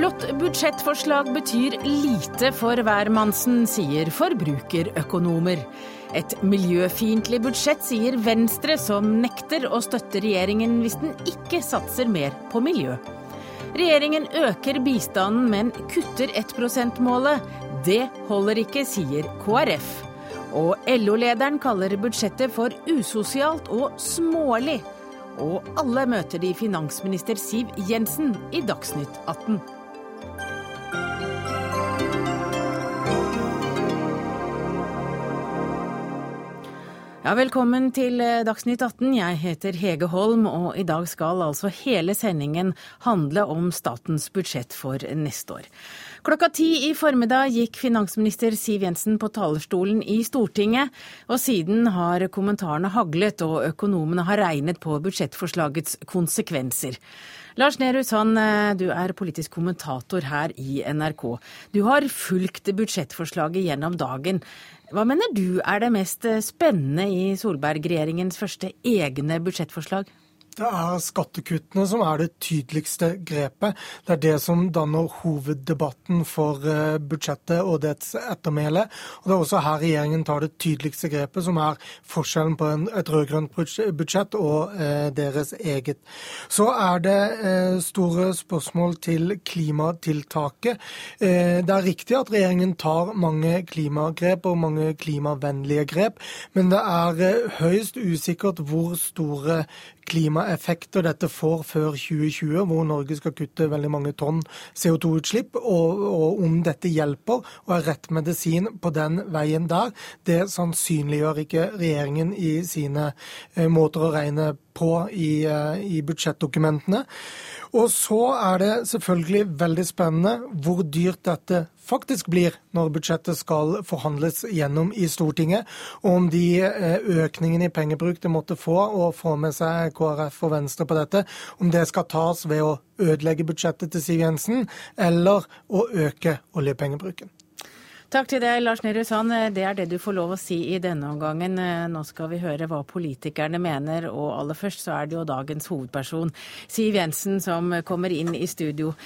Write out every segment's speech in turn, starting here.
Blått budsjettforslag betyr lite for hvermannsen, sier forbrukerøkonomer. Et miljøfiendtlig budsjett, sier Venstre, som nekter å støtte regjeringen hvis den ikke satser mer på miljø. Regjeringen øker bistanden, men kutter 1 %-målet. Det holder ikke, sier KrF. Og LO-lederen kaller budsjettet for usosialt og smålig. Og alle møter de finansminister Siv Jensen i Dagsnytt 18. Ja, velkommen til eh, Dagsnytt 18. Jeg heter Hege Holm, og i dag skal altså hele sendingen handle om statens budsjett for neste år. Klokka ti i formiddag gikk finansminister Siv Jensen på talerstolen i Stortinget, og siden har kommentarene haglet og økonomene har regnet på budsjettforslagets konsekvenser. Lars Nehru Sand, eh, du er politisk kommentator her i NRK. Du har fulgt budsjettforslaget gjennom dagen. Hva mener du er det mest spennende i Solberg-regjeringens første egne budsjettforslag? Det er skattekuttene som er det tydeligste grepet. Det er det som danner hoveddebatten for eh, budsjettet og dets ettermæle. Og det er også her regjeringen tar det tydeligste grepet, som er forskjellen på et rød-grønt budsjett og eh, deres eget. Så er det eh, store spørsmål til klimatiltaket. Det er riktig at regjeringen tar mange klimagrep og mange klimavennlige grep, men det er høyst usikkert hvor store klimaeffekter dette får før 2020, hvor Norge skal kutte veldig mange tonn CO2-utslipp, og, og, om dette hjelper og er rett medisin på den veien der, det sannsynliggjør ikke regjeringen i sine eh, måter å regne på i, eh, i budsjettdokumentene. Og så er det selvfølgelig veldig spennende hvor dyrt dette faktisk blir når budsjettet skal forhandles gjennom i Stortinget, og om de eh, økningene i pengebruk det måtte få, og få med seg KrF og Venstre på dette, om det skal tas ved å ødelegge budsjettet til Siv Jensen, eller å øke oljepengebruken. Takk til deg, Lars Nehru Sand. Det er det du får lov å si i denne omgangen. Nå skal vi høre hva politikerne mener, og aller først så er det jo dagens hovedperson, Siv Jensen, som kommer inn i studio.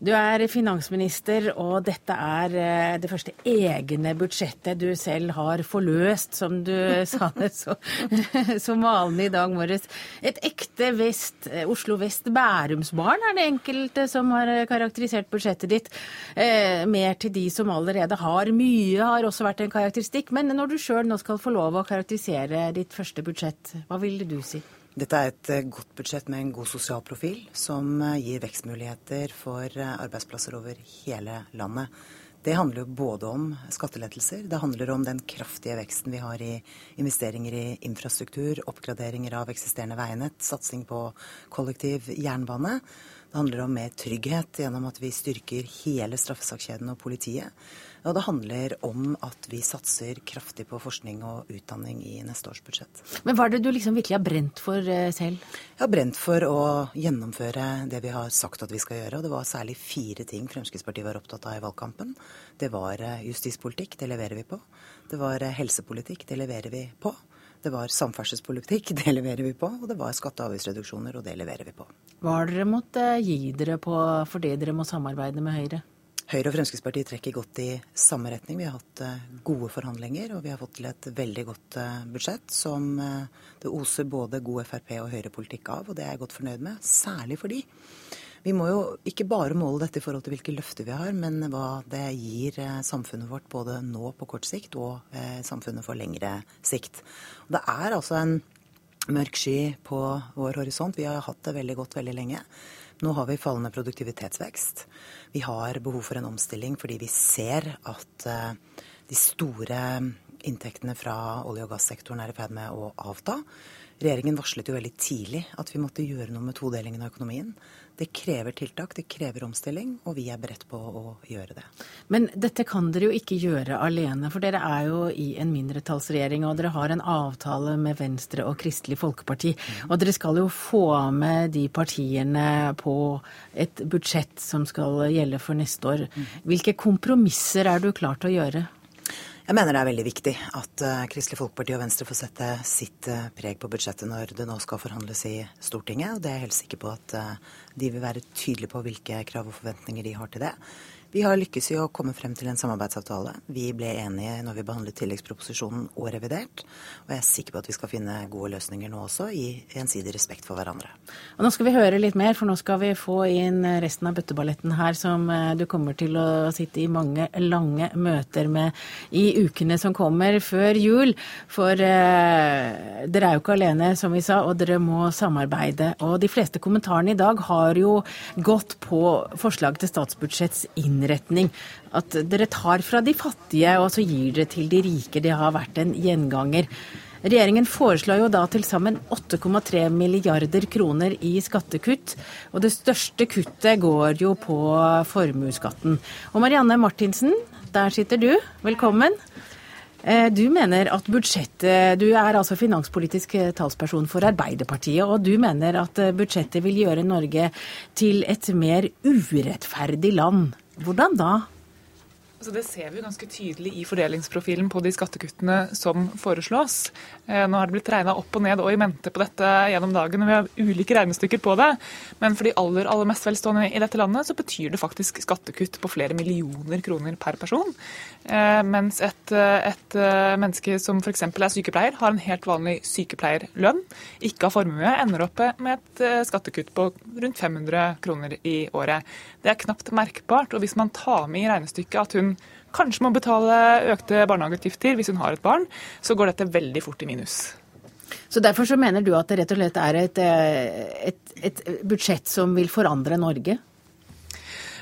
Du er finansminister, og dette er eh, det første egne budsjettet du selv har forløst, som du sa det så, så malende i dag morges. Et ekte vest, Oslo vest Bærumsbarn er det enkelte som har karakterisert budsjettet ditt. Eh, mer til de som allerede har mye, har også vært en karakteristikk. Men når du sjøl nå skal få lov å karakterisere ditt første budsjett, hva ville du si? Dette er et eh, godt budsjett med en god sosial profil, som eh, gir vekstmuligheter for eh, arbeidsplasser over hele landet. Det handler jo både om skattelettelser, det handler om den kraftige veksten vi har i investeringer i infrastruktur, oppgraderinger av eksisterende veinett, satsing på kollektiv jernbane. Det handler om mer trygghet gjennom at vi styrker hele straffesakskjeden og politiet. Og det handler om at vi satser kraftig på forskning og utdanning i neste års budsjett. Men hva er det du liksom virkelig har brent for eh, selv? Jeg har brent for å gjennomføre det vi har sagt at vi skal gjøre. Og det var særlig fire ting Fremskrittspartiet var opptatt av i valgkampen. Det var eh, justispolitikk, det leverer vi på. Det var eh, helsepolitikk, det leverer vi på. Det var samferdselspolitikk, det leverer vi på. Og det var skatte- og avgiftsreduksjoner, og det leverer vi på. Hva har dere måttet gi dere på fordi dere må samarbeide med Høyre? Høyre og Fremskrittspartiet trekker godt i samme retning. Vi har hatt eh, gode forhandlinger, og vi har fått til et veldig godt eh, budsjett som eh, det oser både god Frp- og Høyre-politikk av, og det er jeg godt fornøyd med. Særlig fordi vi må jo ikke bare måle dette i forhold til hvilke løfter vi har, men hva det gir samfunnet vårt både nå på kort sikt og samfunnet for lengre sikt. Og det er altså en mørk sky på vår horisont. Vi har hatt det veldig godt veldig lenge. Nå har vi fallende produktivitetsvekst. Vi har behov for en omstilling fordi vi ser at eh, de store inntektene fra olje- og gassektoren er i ferd med å avta. Regjeringen varslet jo veldig tidlig at vi måtte gjøre noe med todelingen av økonomien. Det krever tiltak, det krever omstilling, og vi er beredt på å gjøre det. Men dette kan dere jo ikke gjøre alene, for dere er jo i en mindretallsregjering, og dere har en avtale med Venstre og Kristelig Folkeparti. Og dere skal jo få med de partiene på et budsjett som skal gjelde for neste år. Hvilke kompromisser er du klar til å gjøre? Jeg mener det er veldig viktig at uh, Kristelig Folkeparti og Venstre får sette sitt uh, preg på budsjettet når det nå skal forhandles i Stortinget. Og det er jeg helt sikker på at uh, de vil være tydelige på hvilke krav og forventninger de har til det. Vi har lykkes i å komme frem til en samarbeidsavtale. Vi ble enige når vi behandlet tilleggsproposisjonen og revidert. Og jeg er sikker på at vi skal finne gode løsninger nå også, i gjensidig respekt for hverandre. Og nå skal vi høre litt mer, for nå skal vi få inn resten av bøtteballetten her, som eh, du kommer til å sitte i mange lange møter med i ukene som kommer før jul. For eh, dere er jo ikke alene, som vi sa, og dere må samarbeide. Og de fleste kommentarene i dag har jo gått på forslag til statsbudsjetts inn innretning. At dere tar fra de fattige og så gir dere til de rike. Det har vært en gjenganger. Regjeringen foreslår jo da til sammen 8,3 milliarder kroner i skattekutt. Og det største kuttet går jo på formuesskatten. Og Marianne Martinsen, der sitter du. Velkommen. Eh, du mener at budsjettet Du er altså finanspolitisk talsperson for Arbeiderpartiet, og du mener at budsjettet vil gjøre Norge til et mer urettferdig land. Hvordan da? Så det ser vi ganske tydelig i fordelingsprofilen på de skattekuttene som foreslås. Eh, nå har det blitt regna opp og ned og i mente på dette gjennom dagen, og vi har ulike regnestykker på det. Men for de aller, aller mest velstående i dette landet så betyr det faktisk skattekutt på flere millioner kroner per person. Eh, mens et, et eh, menneske som f.eks. er sykepleier, har en helt vanlig sykepleierlønn, ikke har formue, ender opp med et skattekutt på rundt 500 kroner i året. Det er knapt merkbart. Og hvis man tar med i regnestykket at hun kanskje må betale økte barnehageutgifter hvis hun har et barn, så går dette veldig fort i minus. Så Derfor så mener du at det rett og slett er et, eh, et, et budsjett som vil forandre Norge?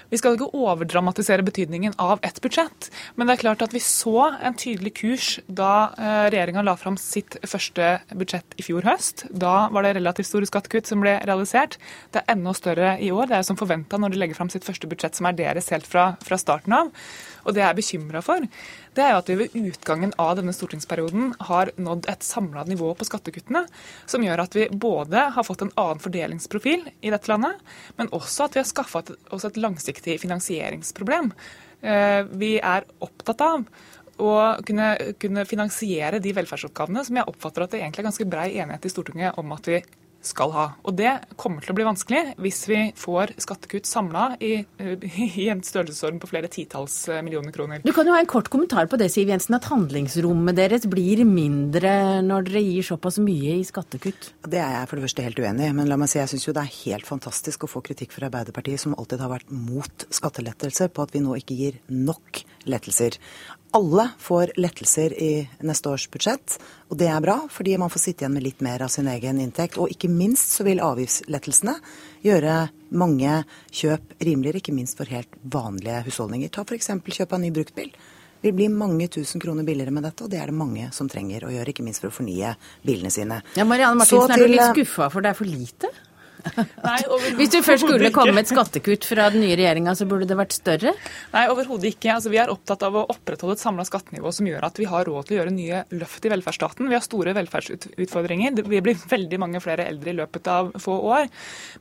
Vi skal ikke overdramatisere betydningen av et budsjett, men det er klart at vi så en tydelig kurs da eh, regjeringa la fram sitt første budsjett i fjor høst. Da var det relativt store skattekutt som ble realisert. Det er enda større i år. Det er som forventa når de legger fram sitt første budsjett, som er deres helt fra, fra starten av. Og det jeg er bekymra for, det er jo at vi ved utgangen av denne stortingsperioden har nådd et samla nivå på skattekuttene som gjør at vi både har fått en annen fordelingsprofil i dette landet, men også at vi har skaffa oss et langsiktig finansieringsproblem. Eh, vi er opptatt av å kunne, kunne, finansiere de velferdsoppgavene som jeg oppfatter at det egentlig er ganske brei enighet i Stortinget om at vi skal ha. Og det kommer til å bli vanskelig hvis vi får skattekutt samla i, i, en størrelsesorden på flere titalls eh, millioner kroner. Du kan jo ha en kort kommentar på det, Siv Jensen, at handlingsrommet deres blir mindre når dere gir såpass mye i skattekutt? Det er jeg for det første helt uenig i. Men la meg si, jeg syns jo det er helt fantastisk å få kritikk fra Arbeiderpartiet, som alltid har vært mot skattelettelser, på at vi nå ikke gir nok lettelser. Alle får lettelser i neste års budsjett, og det er bra, fordi man får sitte igjen med litt mer av sin egen inntekt. Og ikke minst så vil avgiftslettelsene gjøre mange kjøp rimeligere, ikke minst for helt vanlige husholdninger. Ta f.eks. kjøp av ny bruktbil. Det vil bli mange tusen kroner billigere med dette, og det er det mange som trenger å gjøre, ikke minst for å fornye bilene sine. Ja, Marianne Martinsen, til, er du litt skuffa for det er for lite? Nei, Hvis du først skulle komme med et skattekutt fra den nye regjeringa, så burde det vært større? Nei, overhodet ikke. Altså, vi er opptatt av å opprettholde et samla skattenivå som gjør at vi har råd til å gjøre nye løft i velferdsstaten. Vi har store velferdsutfordringer. Det blir veldig mange flere eldre i løpet av få år.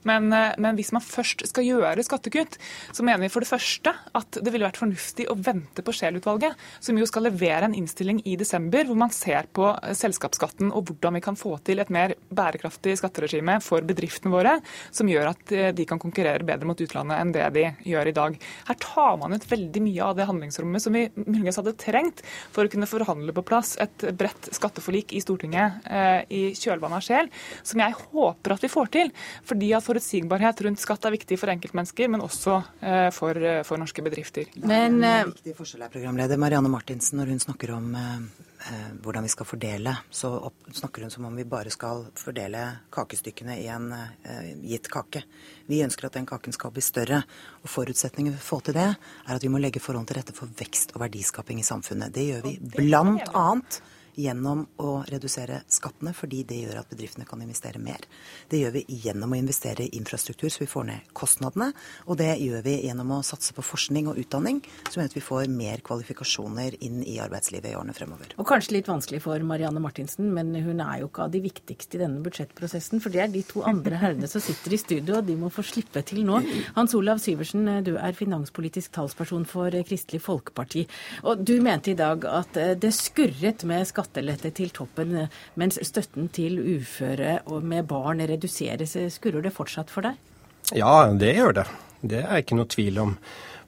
Men, eh, men hvis man først skal gjøre skattekutt, så mener vi for det første at det ville vært fornuftig å vente på Scheel-utvalget, som jo skal levere en innstilling i desember hvor man ser på eh, selskapsskatten og hvordan vi kan få til et mer bærekraftig skatteregime for bedriftene våre som gjør at eh, de kan konkurrere bedre mot utlandet enn det de gjør i dag. Her tar man ut veldig mye av det handlingsrommet som vi muligens hadde trengt for å kunne forhandle på plass et bredt skatteforlik i Stortinget eh, i kjølvannet av Scheel, som jeg håper at vi får til. Fordi at forutsigbarhet rundt skatt er viktig for enkeltmennesker, men også eh, for, for norske bedrifter. Men, det er en viktig forskjell her, programleder Marianne Martinsen, når hun snakker om eh, hvordan vi skal fordele, så opp, snakker hun som om vi bare skal fordele kakestykkene i en eh, gitt kake. Vi ønsker at den kaken skal bli større. og Forutsetningen for å få til det, er at vi må legge forholdene til rette for vekst og verdiskaping i samfunnet. Det gjør vi blant annet gjennom å redusere skattene, fordi det gjør at bedriftene kan investere mer. Det gjør vi gjennom å investere i infrastruktur, så vi får ned kostnadene. Og det gjør vi gjennom å satse på forskning og utdanning, som gjør at vi får mer kvalifikasjoner inn i arbeidslivet i årene fremover. Og kanskje litt vanskelig for Marianne Martinsen, men hun er jo ikke av de viktigste i denne budsjettprosessen. For det er de to andre herrene som sitter i studio, og de må få slippe til nå. Hans Olav Syversen, du er finanspolitisk talsperson for Kristelig Folkeparti. Og du mente i dag at det skurret med skatt skattelette til toppen, mens støtten til uføre og med barn reduseres. Skurrer det fortsatt for deg? Ja, det gjør det. Det er ikke noe tvil om.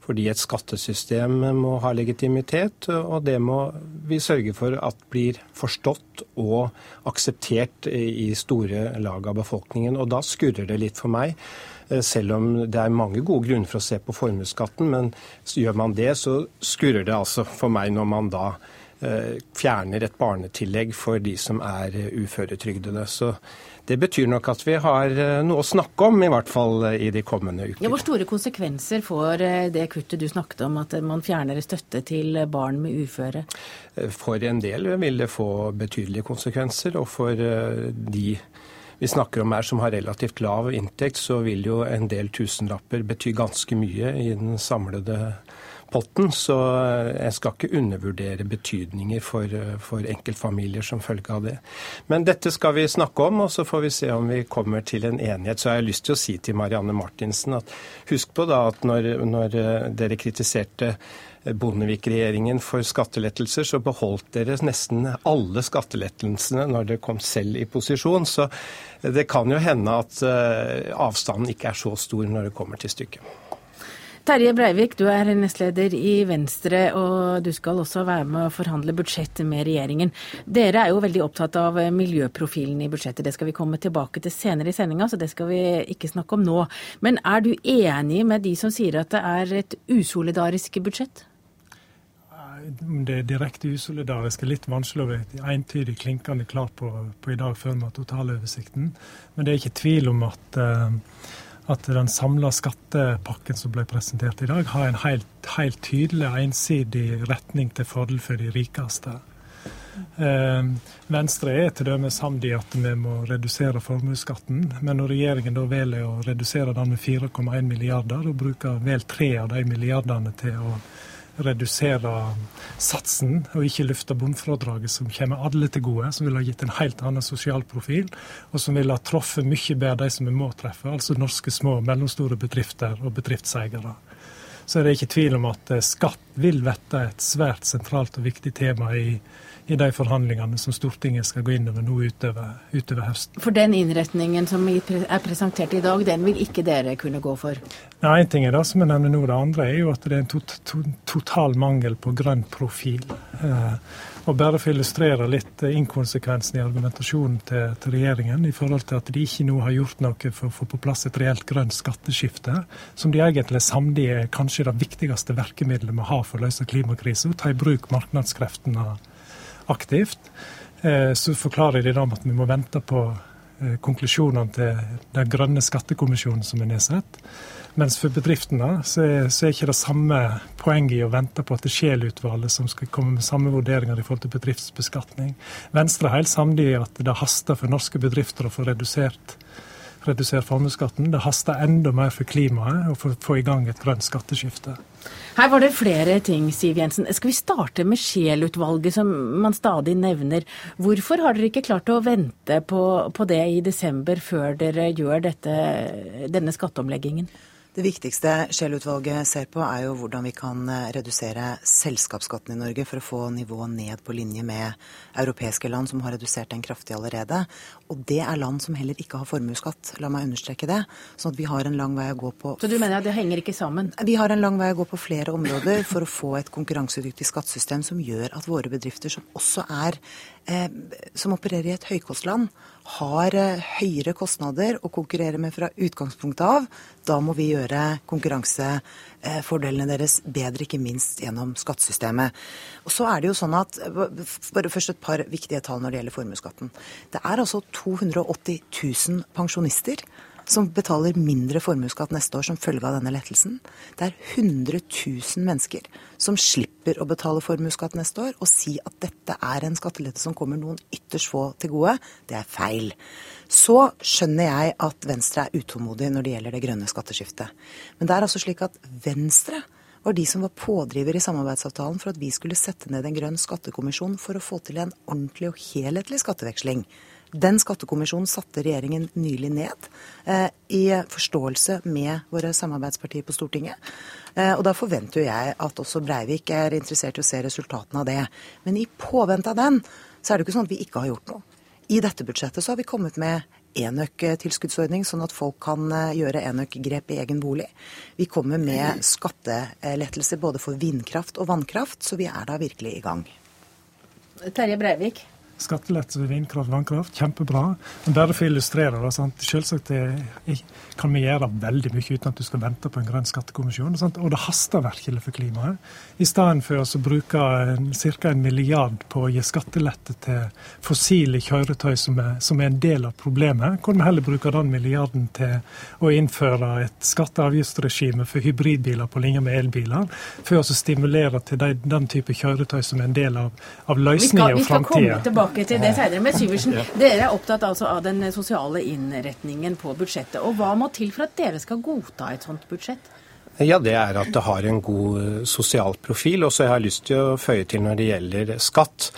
Fordi et skattesystem må ha legitimitet, og det må vi sørge for at blir forstått og akseptert i store lag av befolkningen. Og da skurrer det litt for meg. Selv om det er mange gode grunner for å se på formuesskatten, men gjør man det, så skurrer det altså for meg når man da Eh, fjerner et barnetillegg for de som er eh, uføretrygdede. Så det betyr nok at vi har eh, noe å snakke om, i hvert fall i de kommende ukene. Ja, hvor store konsekvenser får det kuttet du snakket om, at man fjerner støtte til barn med uføre? For en del vil det få betydelige konsekvenser, og for de vi snakker om her som har relativt lav inntekt, så vil jo en del tusenlapper bety ganske mye i den samlede potten, så eh, jeg skal ikke undervurdere betydninger for, eh, for, enkeltfamilier som følge av det. Men dette skal vi snakke om, og så får vi se om vi kommer til en enighet. Så har jeg lyst til å si til Marianne Martinsen at husk på da at når, når eh, dere kritiserte Bondevik-regjeringen for skattelettelser, så beholdt dere nesten alle skattelettelsene når dere kom selv i posisjon. Så det kan jo hende at avstanden ikke er så stor når det kommer til stykket. Terje Breivik, du er nestleder i Venstre, og du skal også være med å forhandle budsjett med regjeringen. Dere er jo veldig opptatt av miljøprofilen i budsjettet. Det skal vi komme tilbake til senere i sendinga, så det skal vi ikke snakke om nå. Men er du enig med de som sier at det er et usolidarisk budsjett? det direkte usolidarisk er litt vanskelig å være entydig klinkende klar på, på, i dag før vi har totaloversikten. Men det er ikke tvil om at uh, at den samla skattepakken som ble presentert i dag, har en helt, helt tydelig ensidig retning til fordel for de rikeste. Eh, Venstre er dømes samd i at vi må redusere formuesskatten, men når regjeringen da velger å redusere den med 4,1 milliarder, og bruker vel tre av de milliardene til å redusere satsen og ikke løfte bunnfradraget, som kommer alle til gode, som ville ha gitt en helt annen sosial profil, og som ville ha truffet mye bedre de som vi må treffe, altså norske små og mellomstore bedrifter og bedriftseiere. Så er det ikke tvil om at eh, skatt vil bli et svært sentralt og viktig tema i i de forhandlingene som Stortinget skal gå inn over nå utover, utover høsten. For den innretningen som er presentert i dag, den vil ikke dere kunne gå for? Nei, Én ting er det som jeg nevner nå. Det andre er jo at det er en to to total mangel på grønn profil. Eh, og bare for å illustrere litt inkonsekvensen i argumentasjonen til, til, regjeringen i forhold til at de ikke nå har gjort noe for å få på plass et reelt grønt skatteskifte, som de egentlig samd er kanskje det viktigste virkemidlet vi har for å løse klimakrisen, ta i bruk markedskreftene aktivt, eh, så forklarer de da at vi må vente på eh, konklusjonene til den grønne skattekommisjonen som er nedsatt. Mens for bedriftene så er, så er ikke det samme poenget i å vente på at det Scheel-utvalget som skal komme med samme vurderinger i forhold til bedriftsbeskatning. Venstre er helt samd i at det haster for norske bedrifter å få redusert redusere formuesskatten. Det haster enda mer for klimaet å få i gang et grønt skatteskifte. Her var det flere ting, Siv Jensen. Skal vi starte med Scheel-utvalget, som man stadig nevner. Hvorfor har dere ikke klart å vente på, på det i desember, før dere gjør dette, denne skatteomleggingen? Det viktigste Scheel-utvalget ser på, er jo hvordan vi kan eh, redusere selskapsskatten i Norge for å få nivået ned på linje med europeiske land som har redusert den kraftig allerede. Og det er land som heller ikke har formuesskatt. La meg understreke det. Sånn at vi har en lang vei å gå på. Så du mener at det henger ikke sammen? Vi har en lang vei å gå på flere områder for å få et konkurransedyktig skattesystem som gjør at våre bedrifter, som også er eh, som opererer i et høykostland, har eh, høyere kostnader å konkurrere med fra utgangspunktet av. Da må vi gjøre konkurransefordelene deres bedre, ikke minst gjennom skattesystemet. Og så er det jo sånn at, bare Først et par viktige tall når det gjelder formuesskatten. Det er altså 280 000 pensjonister som betaler mindre formuesskatt neste år som følge av denne lettelsen. Det er 100 000 mennesker som slipper å betale formuesskatt neste år. Å si at dette er en skattelette som kommer noen ytterst få til gode, det er feil. Så skjønner jeg at Venstre er utålmodig når det gjelder det grønne skatteskiftet. Men det er altså slik at Venstre var de som var pådriver i samarbeidsavtalen for at vi skulle sette ned en grønn skattekommisjon for å få til en ordentlig og helhetlig skatteveksling. Den skattekommisjonen satte regjeringen nylig ned, eh, i forståelse med våre samarbeidspartier på Stortinget. Eh, og da forventer jo jeg at også Breivik er interessert i å se resultatene av det. Men i påvente av den, så er det ikke sånn at vi ikke har gjort noe. I dette budsjettet så har vi kommet med enøktilskuddsordning, sånn at folk kan eh, gjøre enøkgrep i egen bolig. Vi kommer med skattelettelser både for vindkraft og vannkraft, så vi er da virkelig i gang. Terje Breivik. Skattelette ved vindkraft, vannkraft, kjempebra. Men bare for å illustrere det, sant? selvsagt det, kan vi gjøre veldig mye uten at du skal vente på en grønn skattekommisjon. Sant? Og det haster virkelig for klimaet. I stedet for å bruke ca. en milliard på å gi skattelette til fossile kjøretøy som er, som er en del av problemet, kan vi heller bruke den milliarden til å innføre et skatte- og avgiftsregime for hybridbiler på linje med elbiler, for å stimulere til de, den type kjøretøy som er en del av, av løsningen og framtida tilbake til det seinere. Men Syversen, dere er opptatt altså av den sosiale innretningen på budsjettet. Og hva må til for at dere skal godta et sånt budsjett? Ja, Det er at det har en god eh, sosial profil. Og så har jeg lyst til å føye til når det gjelder skatt,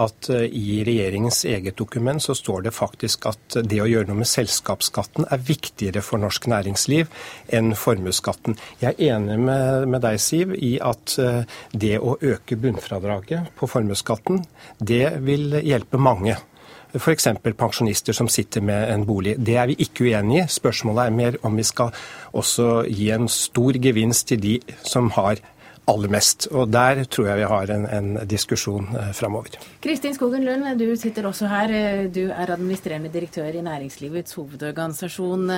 at eh, i regjeringens eget dokument så står det faktisk at det å gjøre noe med selskapsskatten er viktigere for norsk næringsliv enn formuesskatten. Jeg er enig med, med, deg, Siv, i at eh, det å øke bunnfradraget på formuesskatten, det vil hjelpe mange f.eks. pensjonister som sitter med en bolig. Det er vi ikke uenig i. Spørsmålet er mer om vi skal også gi en stor gevinst til de som har aller mest. Og Der tror jeg vi har en, en diskusjon eh, framover. Kristin Skogen Lund, du sitter også her. Du er administrerende direktør i Næringslivets hovedorganisasjon.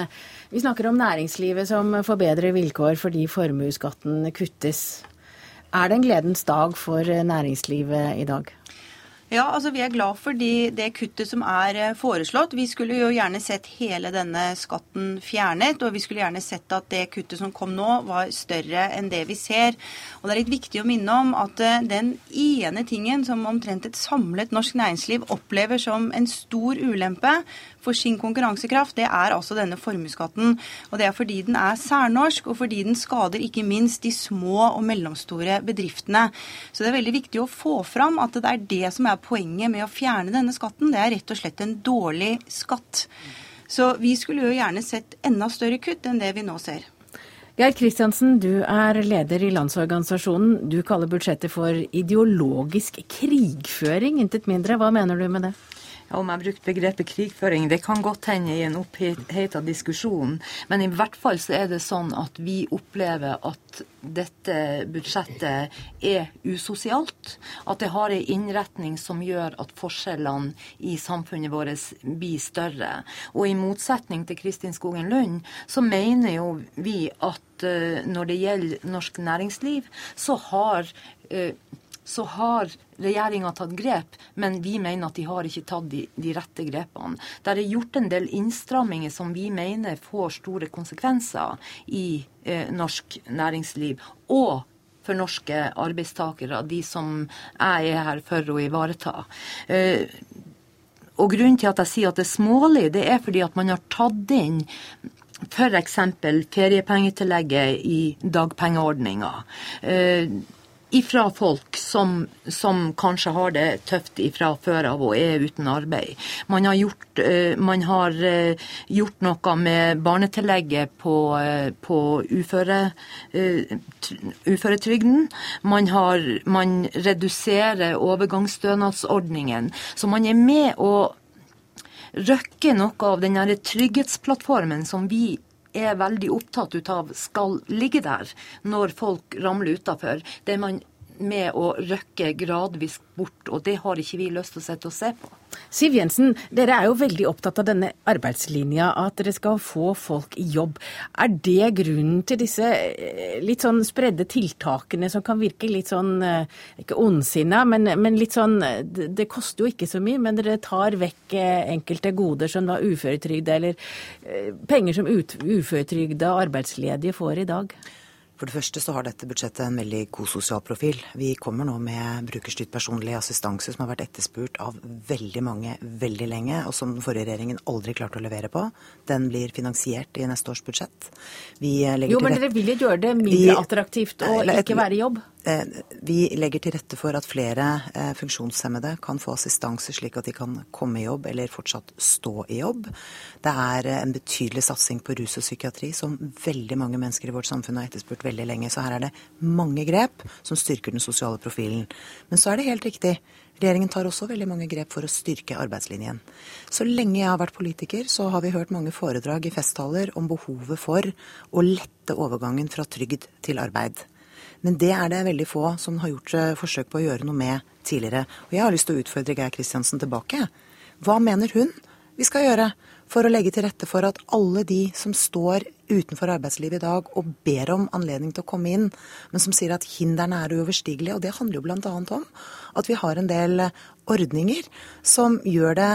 Vi snakker om næringslivet som får bedre vilkår fordi formuesskatten kuttes. Er det en gledens dag for næringslivet i dag? Ja, altså Vi er glad for de, det kuttet som er eh, foreslått. Vi skulle jo gjerne sett hele denne skatten fjernet. Og vi skulle gjerne sett at det kuttet som kom nå, var større enn det vi ser. Og Det er litt viktig å minne om at eh, den ene tingen som omtrent et samlet norsk næringsliv opplever som en stor ulempe for sin konkurransekraft, det er altså denne formuesskatten. Og det er fordi den er særnorsk, og fordi den skader ikke minst de små og mellomstore bedriftene. Så det er veldig viktig å få fram at det er det som er poenget med å fjerne denne skatten. Det er rett og slett en dårlig skatt. Så vi skulle jo gjerne sett enda større kutt enn det vi nå ser. Geir Kristiansen, du er leder i Landsorganisasjonen. Du kaller budsjettet for ideologisk krigføring, intet mindre. Hva mener du med det? Om jeg brukte begrepet krigføring. Det kan godt hende i en oppheta diskusjon, men i hvert fall så er det sånn at vi opplever at dette budsjettet er usosialt. At det har en innretning som gjør at forskjellene i samfunnet vårt blir større. Og i motsetning til Kristin Skogen Lund, så mener jo vi at uh, når det gjelder norsk næringsliv, så har uh, så har regjeringa tatt grep, men vi mener at de har ikke tatt de, de rette grepene. Det er gjort en del innstramminger som vi mener får store konsekvenser i eh, norsk næringsliv. og for norske arbeidstakere, de som jeg er her for å ivareta. Eh, og Grunnen til at jeg sier at det er smålig, det er fordi at man har tatt inn f.eks. feriepengetillegget i dagpengeordninga. Eh, ifra folk som, som, kanskje har det tøft ifra før av og er uten arbeid. Man har gjort, uh, man har, uh, gjort noe med barnetillegget på, uh, på uføre, uføretrygden. Man, har, man reduserer overgangsstønadsordningen. Så man er med å røkke noe av den trygghetsplattformen som vi er veldig opptatt av skal ligge der når folk ramler utafor. Det man med å røkke gradvis bort. Og det har ikke vi lyst til å sette og se på. Siv Jensen, dere er jo veldig opptatt av denne arbeidslinja, at dere skal få folk i jobb. Er det grunnen til disse eh, litt sånn spredde tiltakene som kan virke litt sånn, eh, ikke ondsinna, men, men, litt sånn Det koster jo ikke så mye, men dere tar vekk eh, enkelte goder som da uføretrygde, eller penger som uføretrygda arbeidsledige får i dag? For det første så har dette budsjettet en veldig god sosial profil. Vi kommer nå med brukerstyrt personlig assistanse som har vært etterspurt av veldig mange veldig lenge, og som den forrige regjeringen aldri klarte å levere på. Den blir finansiert i neste års budsjett. jo, men dere vil jo gjøre det mindre attraktivt å ikke være i jobb? Eh, vi legger til rette for at flere eh, funksjonshemmede kan få assistanse, slik at de kan komme i jobb eller fortsatt stå i jobb. Det er eh, en betydelig satsing på rus og psykiatri, som veldig mange mennesker i vårt samfunn har etterspurt veldig lenge. Så her er det mange grep som styrker den sosiale profilen. Men så er det helt riktig. Regjeringen tar også veldig mange grep for å styrke arbeidslinjen. Så lenge jeg har vært politiker, så har vi hørt mange foredrag i festtaler om behovet for å lette overgangen fra trygd til arbeid. Men det er det veldig få som har gjort eh, forsøk på å gjøre noe med tidligere. Og jeg har lyst til å utfordre Geir Kristiansen tilbake. Hva mener hun vi skal gjøre for å legge til rette for at alle de som står utenfor arbeidslivet i dag og ber om anledning til å komme inn, men som sier at hindrene er uoverstigelige. Og det handler jo bl.a. om at vi har en del ordninger som gjør det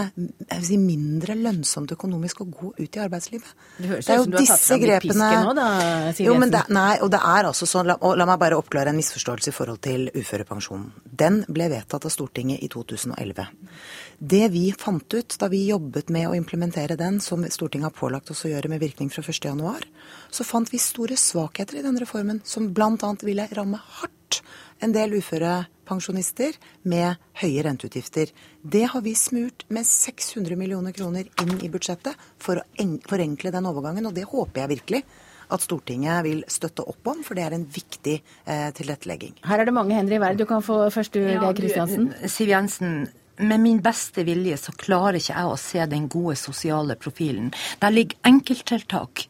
si, mindre lønnsomt økonomisk å gå ut i arbeidslivet. Det høres ut som du har tatt fram grepene... piske nå, da, Siv Jensen. Det, nei, og det er altså sånn, la, la, meg bare oppklare en misforståelse i forhold til uførepensjonen. Den ble vedtatt av Stortinget i 2011. Det vi fant ut da vi jobbet med å implementere den, som Stortinget har pålagt oss å gjøre med virkning fra 1.1, så fant vi store svakheter i denne reformen, som bl.a. ville ramme hardt en del uførepensjonister med høye renteutgifter. Det har vi smurt med 600 millioner kroner inn i budsjettet for å forenkle den overgangen, og det håper jeg virkelig at Stortinget vil støtte opp om, for det er en viktig eh, tilrettelegging. Her er det mange hender i verden. Du kan få først, du, Geir Kristiansen. Siv Jensen, med min beste vilje så klarer ikke jeg å se den gode sosiale profilen. Der ligger enkelttiltak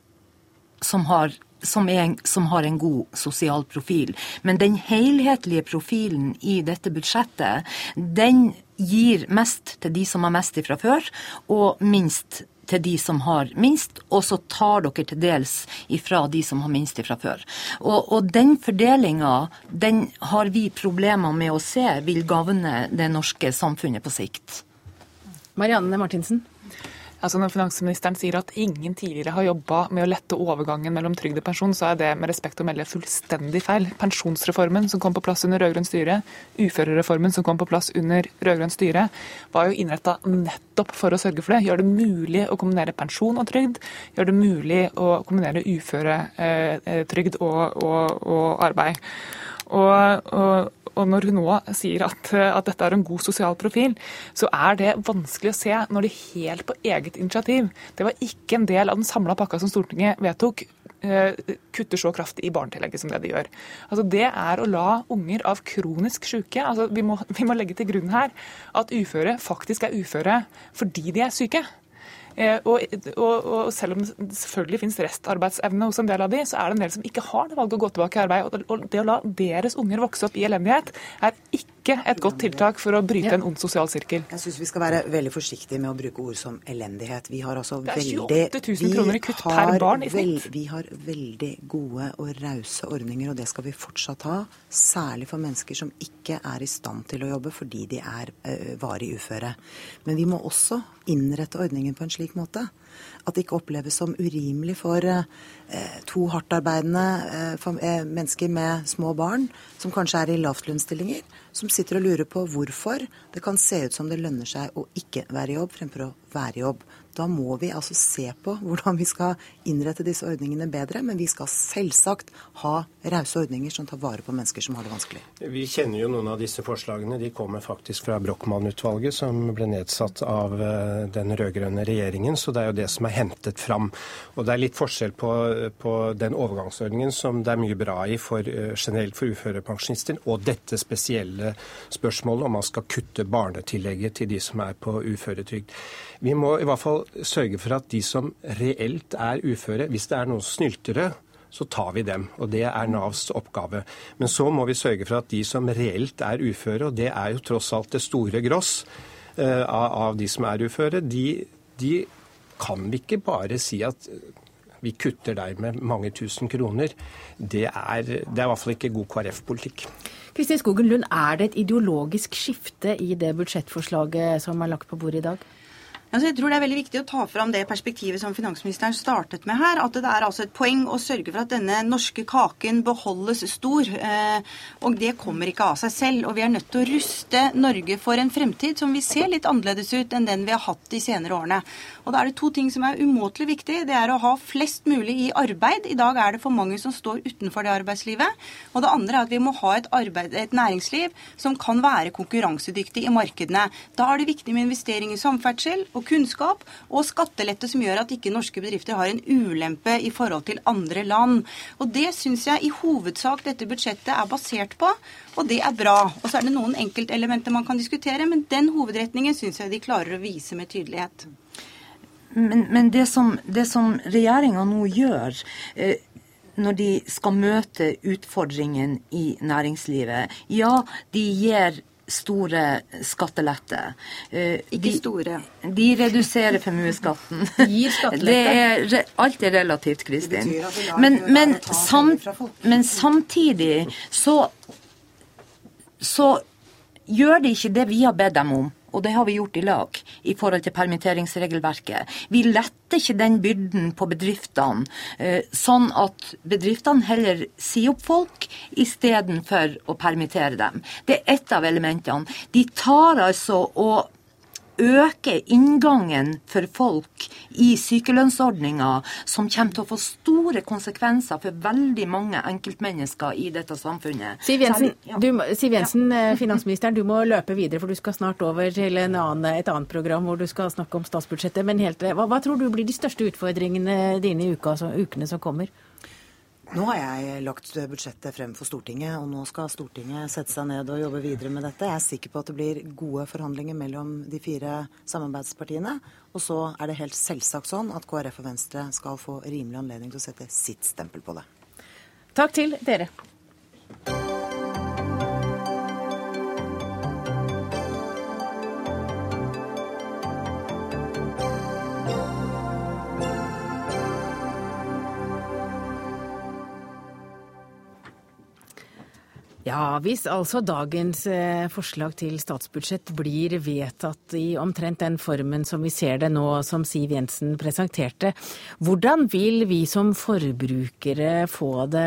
som har, som, er, som har en god sosial profil. Men den helhetlige profilen i dette budsjettet, den gir mest til de som har mest ifra før, og minst til de som har minst, og så tar dere til dels ifra de som har minst ifra før. Og, og den fordelinga, den har vi problemer med å se vil gagne det norske samfunnet på sikt. Marianne Martinsen? Altså Når finansministeren sier at ingen tidligere har jobba med å lette overgangen mellom trygd og pensjon, så er det med respekt å melde fullstendig feil. Pensjonsreformen som kom på plass under rød-grønt styre, uførereformen som kom på plass under rød-grønt styre, var jo innretta nettopp for å sørge for det. Gjør det mulig å kombinere pensjon og trygd. Gjør det mulig å kombinere uføretrygd og, og, og arbeid. Og, og, og når hun nå sier at, at, dette er en god sosial profil, så er det vanskelig å se når de helt på eget initiativ Det var ikke en del av den samla pakka som Stortinget vedtok eh, kutter så kraftig i barnetillegget som det de gjør. Altså Det er å la unger av kronisk syke altså vi, vi må legge til grunn her at uføre faktisk er uføre fordi de er syke. Eh, og, og, og, selv om det selvfølgelig finnes restarbeidsevne hos en del av de, så er det en del som ikke har det valget å gå tilbake i arbeid. Og det å la deres unger vokse opp i elendighet er ikke et godt tiltak for å bryte en ond sosial sirkel. Jeg syns vi skal være veldig forsiktige med å bruke ord som elendighet. Vi har altså veldig Det er 28 000 kroner i kutt per barn i snitt. vi har veldig gode og rause ordninger, og det skal vi fortsatt ha. Særlig for mennesker som ikke er i stand til å jobbe fordi de er ø, varig uføre. Men vi må også innrette ordningen på en slik måte at det ikke oppleves som urimelig for eh, to hardtarbeidende eh, eh, mennesker med små barn, som kanskje er i lavtlønnsstillinger, som sitter og lurer på hvorfor det kan se ut som det lønner seg å ikke være i jobb fremfor å være i jobb. Da må vi altså se på hvordan vi skal innrette disse ordningene bedre. Men vi skal selvsagt ha rause ordninger som tar vare på mennesker som har det vanskelig. Vi kjenner jo noen av disse forslagene. De kommer faktisk fra Brochmann-utvalget, som ble nedsatt av eh, den rød-grønne regjeringen. Så det er jo det som er hentet fram. Og det er litt forskjell på, på den overgangsordningen som det er mye bra i for, eh, generelt for uførepensjonister, og dette spesielle spørsmålet om man skal kutte barnetillegget til de som er på uføretrygd. Vi må i hvert fall sørge for at de som reelt er uføre, hvis det er noen snyltere så tar vi dem. Og det er Navs oppgave. Men så må vi sørge for at de som reelt er uføre, og det er jo tross alt det store gross uh, av de som er uføre, de, de kan vi ikke bare si at vi kutter deg med mange tusen kroner. Det er, det er i hvert fall ikke god KrF-politikk. Kristin Skogen Lund, er det et ideologisk skifte i det budsjettforslaget som er lagt på bordet i dag? Altså, jeg tror Det er veldig viktig å ta fram det perspektivet som finansministeren startet med her. At det er altså et poeng å sørge for at denne norske kaken beholdes stor. Eh, og det kommer ikke av seg selv. Og vi er nødt til å ruste Norge for en fremtid som vi ser litt annerledes ut enn den vi har hatt de senere årene. Og da er det to ting som er umåtelig viktig. Det er å ha flest mulig i arbeid. I dag er det for mange som står utenfor det arbeidslivet. Og det andre er at vi må ha et, arbeid, et næringsliv som kan være konkurransedyktig i markedene. Da er det viktig med investering i samferdsel og kunnskap, og skattelette som gjør at ikke norske bedrifter har en ulempe i forhold til andre land. Og Det syns jeg i hovedsak dette budsjettet er basert på, og det er bra. Og Så er det noen enkeltelementer man kan diskutere, men den hovedretningen syns jeg de klarer å vise med tydelighet. Men, men det som, det som regjeringa nå gjør eh, når de skal møte utfordringen i næringslivet, ja, de gir store skattelette. Eh, Ikke store. De reduserer formuesskatten. Gir skattelette. alt er relativt, Kristin. Men, men, sam, men, samtidig så, så gjør de ikke det vi har bedt dem om og det har vi gjort i lag i forhold til permitteringsregelverket. Vi letter ikke den byrden på bedriftene, eh, sånn at bedriftene heller sier opp folk istedenfor å permittere dem. Det er ett av elementene. De tar altså og øke inngangen for folk i sykelønnsordninga, som kommer til å få store konsekvenser for veldig mange enkeltmennesker i dette samfunnet. Siv Jensen, du, Siv Jensen ja. finansministeren, du må løpe videre, for du skal snart over til annen, et annet program hvor du skal snakke om statsbudsjettet. Men helt, hva, hva, tror du blir de største utfordringene dine i uka, ukene som kommer? Nå har jeg lagt budsjettet frem for Stortinget, og nå skal Stortinget sette seg ned og jobbe videre med dette. Jeg er sikker på at det blir gode forhandlinger mellom de fire samarbeidspartiene. Og så er det helt selvsagt sånn at KrF og Venstre skal få rimelig anledning til å sette sitt stempel på det. Takk til dere. Ja, hvis altså dagens eh, forslag til statsbudsjett blir vedtatt i omtrent den formen som vi ser det nå, som Siv Jensen presenterte, hvordan vil vi som forbrukere få det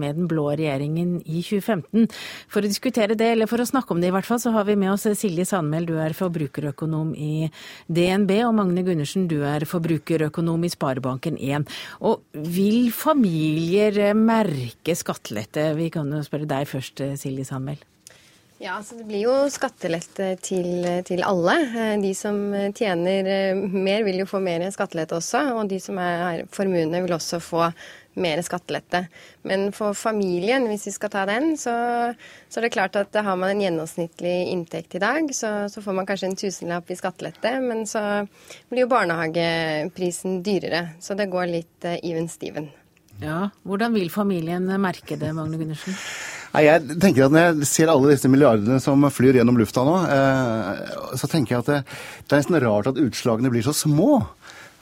med den blå regjeringen i 2015? For å diskutere det, eller for å snakke om det i hvert fall, så har vi med oss Silje Sandmæl, du er forbrukerøkonom i DNB, og Magne Gundersen, du er forbrukerøkonom i Sparebanken 1. Og vil familier merke skattelette? Vi kan jo spørre deg først først, eh, Silje Sandmæl? Ja, så Det blir jo skattelette til, til, alle. Eh, de som tjener eh, mer, vil jo få mer skattelette også. Og de som er formuende, vil også få mer skattelette. Men for familien, hvis vi skal ta den, så, så er det klart at har man en gjennomsnittlig inntekt i dag, så, så får man kanskje en tusenlapp i skattelette, men så blir jo barnehageprisen dyrere. Så det går litt even steven. Ja, Hvordan vil familien merke det, Magne Gundersen? Nei, jeg tenker at Når jeg ser alle disse milliardene som flyr gjennom lufta nå, eh, så tenker jeg at det, det er nesten rart at utslagene blir så små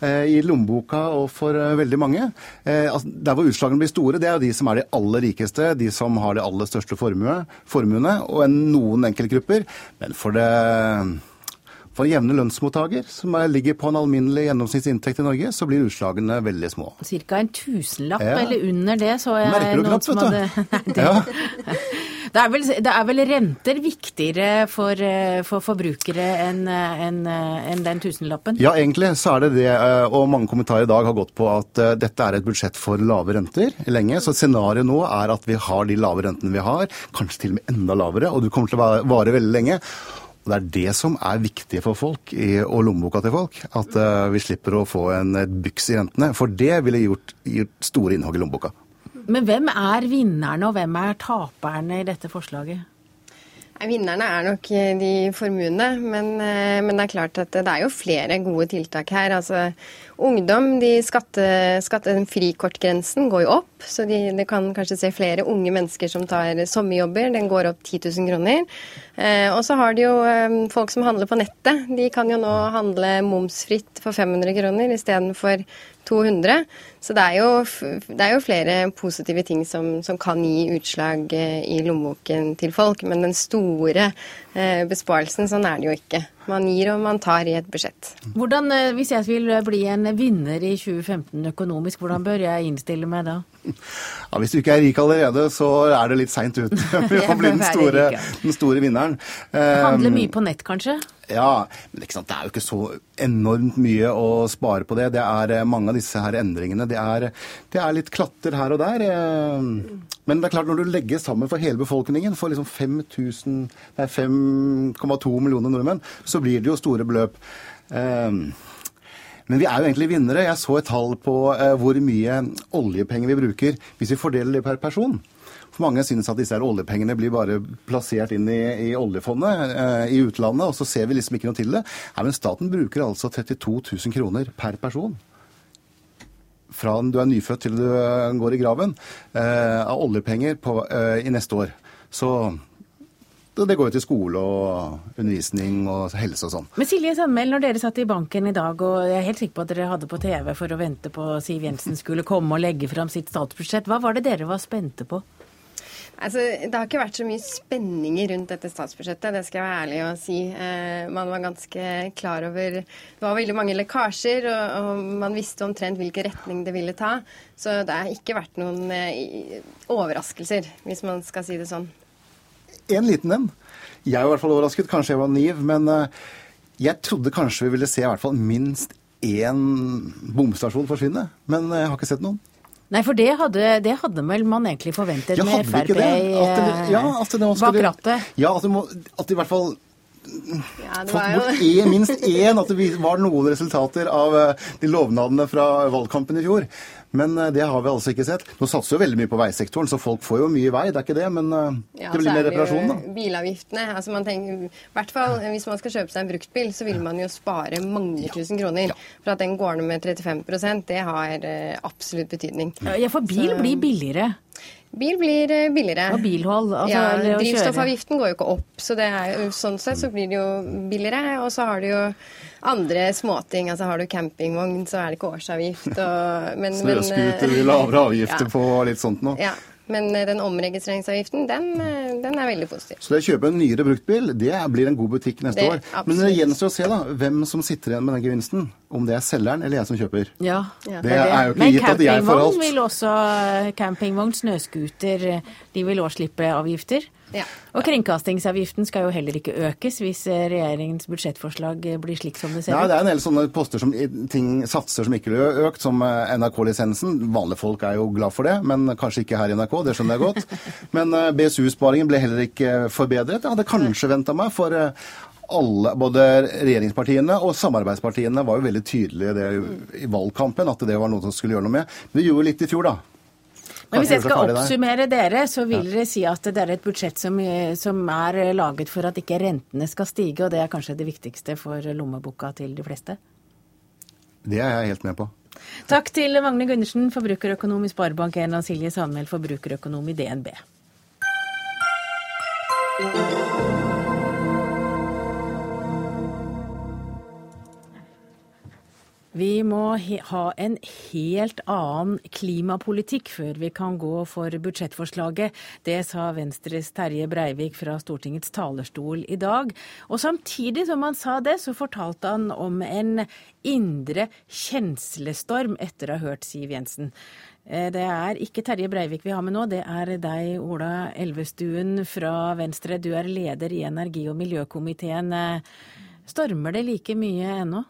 eh, i lommeboka og for eh, veldig mange. Altså, der hvor utslagene blir store, det er jo de som er de aller rikeste, de som har de aller største formue, formuene, og noen enkeltgrupper. Men for det for en jevne lønnsmottaker, som ligger på en alminnelig gjennomsnittsinntekt i Norge, så blir utslagene veldig små. Cirka en tusenlapp ja. eller under det, så jeg Merker du knapt, vet du. Det... Ja. Det er, vel, det er, vel, renter viktigere for, for forbrukere enn en, en den tusenlappen? Ja, egentlig så er det det. Og mange kommentarer i dag har gått på at eh, dette er et budsjett for lave renter lenge. Så scenarioet nå er at vi har de lave rentene vi har, kanskje til og med enda lavere, og du kommer til å vare veldig lenge. Og Det er det som er viktig for folk, og lommeboka til folk. At uh, vi slipper å få en byks i rentene. For det ville gjort, gjort store innhogg i lommeboka. Men hvem er vinnerne, og hvem er taperne i dette forslaget? Vinnerne er nok de formuende, men, men, det er klart at det er jo flere gode tiltak her. Altså, ungdom, de skatte, skatte, Frikortgrensen går jo opp, så de, de, kan kanskje se flere unge mennesker som tar sommerjobber. Den går opp 10 000 kroner. Eh, og så har de jo eh, folk som handler på nettet. De kan jo nå handle momsfritt for 500 kroner istedenfor 200. Så det er jo, det er jo flere positive ting som, som, kan gi utslag eh, i lommeboken til folk. Men den store eh, besparelsen, sånn er det jo ikke. Man gir og man tar i et budsjett. Hvordan, eh, Hvis jeg vil bli en vinner i 2015 økonomisk, hvordan bør jeg innstille meg da? Ja, hvis du ikke er rik allerede, så er det litt seint ut å bli den store, den store vinneren. Handle mye på nett, kanskje? Ja, men det er jo ikke så enormt mye å spare på det. Det er eh, Mange av disse her endringene det er, det er litt klatter her og der. Eh, men det er klart når du legger sammen for hele befolkningen, for liksom 5,2 millioner nordmenn, så blir det jo store beløp. Eh, men vi er jo egentlig vinnere. Jeg så et tall på hvor mye oljepenger vi bruker hvis vi fordeler det per person. For mange synes at disse oljepengene blir bare plassert inn i, i oljefondet eh, i utlandet, og så ser vi liksom ikke noe til det. Nei, men staten bruker altså 32 000 kroner per person fra du er nyfødt til du eh, går i graven, eh, av oljepenger på, eh, i neste år. Så det går jo til skole og undervisning og helse og sånn. Men Silje Sandmæl, når dere satt i banken i dag, og jeg er helt sikker på at dere hadde på TV for å vente på Siv Jensen skulle komme og legge fram sitt statsbudsjett, hva var det dere var spente på? Altså, det har ikke vært så mye spenninger rundt dette statsbudsjettet, det skal jeg være ærlig å si. Eh, man var ganske klar over Det var veldig mange lekkasjer, og, og, man visste omtrent hvilken retning det ville ta. Så det har ikke vært noen eh, overraskelser, hvis man skal si det sånn. En liten en. Jeg er i hvert fall overrasket. Kanskje jeg var naiv, men eh, jeg trodde kanskje vi ville se i hvert fall minst én bomstasjon forsvinne. Men jeg har ikke sett noen. Nei, for det hadde, det hadde vel man egentlig forventet ja, med Frp ja, bak rattet? Ja, at det, må, at det i hvert fall ja, fått bort en, minst én, at det var noen resultater av eh, de lovnadene fra valgkampen i fjor. Men eh, det har vi altså ikke sett. Nå satser jo veldig mye på veisektoren, så folk får jo mye vei, det er ikke det. Men eh, ja, det blir mer reparasjon, da. Bilavgiftene. altså man tenker, i hvert fall Hvis man skal kjøpe seg en bruktbil, så vil man jo spare mange ja. tusen kroner. Ja. For at den går ned med 35% det har eh, absolutt betydning. Ja, for bil så, blir billigere. Bil blir billigere. Og bilhold? Altså, ja, Drivstoffavgiften går jo ikke opp, så det er, sånn sett så blir det jo billigere. Og så har du jo andre småting. Altså har du campingvogn, så er det ikke årsavgift. Og, Snøscooter, lavere avgifter ja. på litt sånt noe. Ja. Men eh, den omregistreringsavgiften, den, eh, den, er veldig positiv. Så det å kjøpe en nyere bruktbil, det blir en god butikk neste det, år. Absolutt. Men det gjenstår å se da, hvem som sitter igjen med den gevinsten. Om det er selgeren eller jeg som kjøper. Ja, det, det er jo ikke gitt at jeg får alt. Men campingvogn vil også, campingvogn, snøscooter, de vil også slippe avgifter. Ja. Og kringkastingsavgiften skal jo heller ikke økes hvis eh, regjeringens budsjettforslag eh, blir slik som det ser ut. Ja, det er en del sånne poster som ting, satser som ikke blir økt, som eh, NRK-lisensen. Vanlige folk er jo glad for det, men kanskje ikke her i NRK, det skjønner jeg godt. Men BSU-sparingen ble heller ikke forbedret. Jeg hadde kanskje venta meg, for alle, både regjeringspartiene og samarbeidspartiene var jo veldig tydelige i valgkampen at det var noe som skulle gjøre noe med. Vi gjorde litt i fjor, da. Men hvis jeg skal oppsummere dere, så vil dere si at det er et budsjett som, som, er laget for at ikke rentene skal stige, og det er kanskje det viktigste for lommeboka til de fleste? Det er jeg helt med på. Takk til Magne Gundersen, forbrukerøkonom i Sparebank1, og Silje Sandmæl, forbrukerøkonom i DNB. Vi må ha en helt annen klimapolitikk før vi kan gå for budsjettforslaget. Det sa Venstres Terje Breivik fra Stortingets talerstol i dag. Og samtidig som han sa det, så fortalte han om en indre kjenslestorm etter å ha hørt Siv Jensen. Eh, det er ikke Terje Breivik vi har med nå, det er deg, Ola Elvestuen fra Venstre. Du er leder i energi- og miljøkomiteen. Eh, stormer det like mye ennå?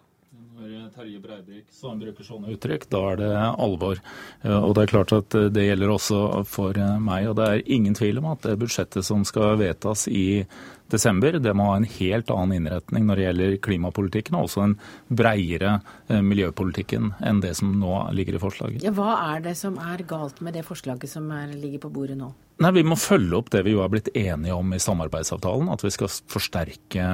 Når Terje Breivik så han bruker sånne uttrykk, da er det alvor. Eh, og Det er klart at eh, det gjelder også for eh, meg. og Det er ingen tvil om at det budsjettet som skal vedtas i desember. Det må ha en helt annen innretning når det gjelder klimapolitikken, og også en breiere miljøpolitikken enn det som nå ligger i forslaget. Ja, hva er det som er galt med det forslaget som er, ligger på bordet nå? Nei, Vi må følge opp det vi jo er blitt enige om i samarbeidsavtalen, at vi skal forsterke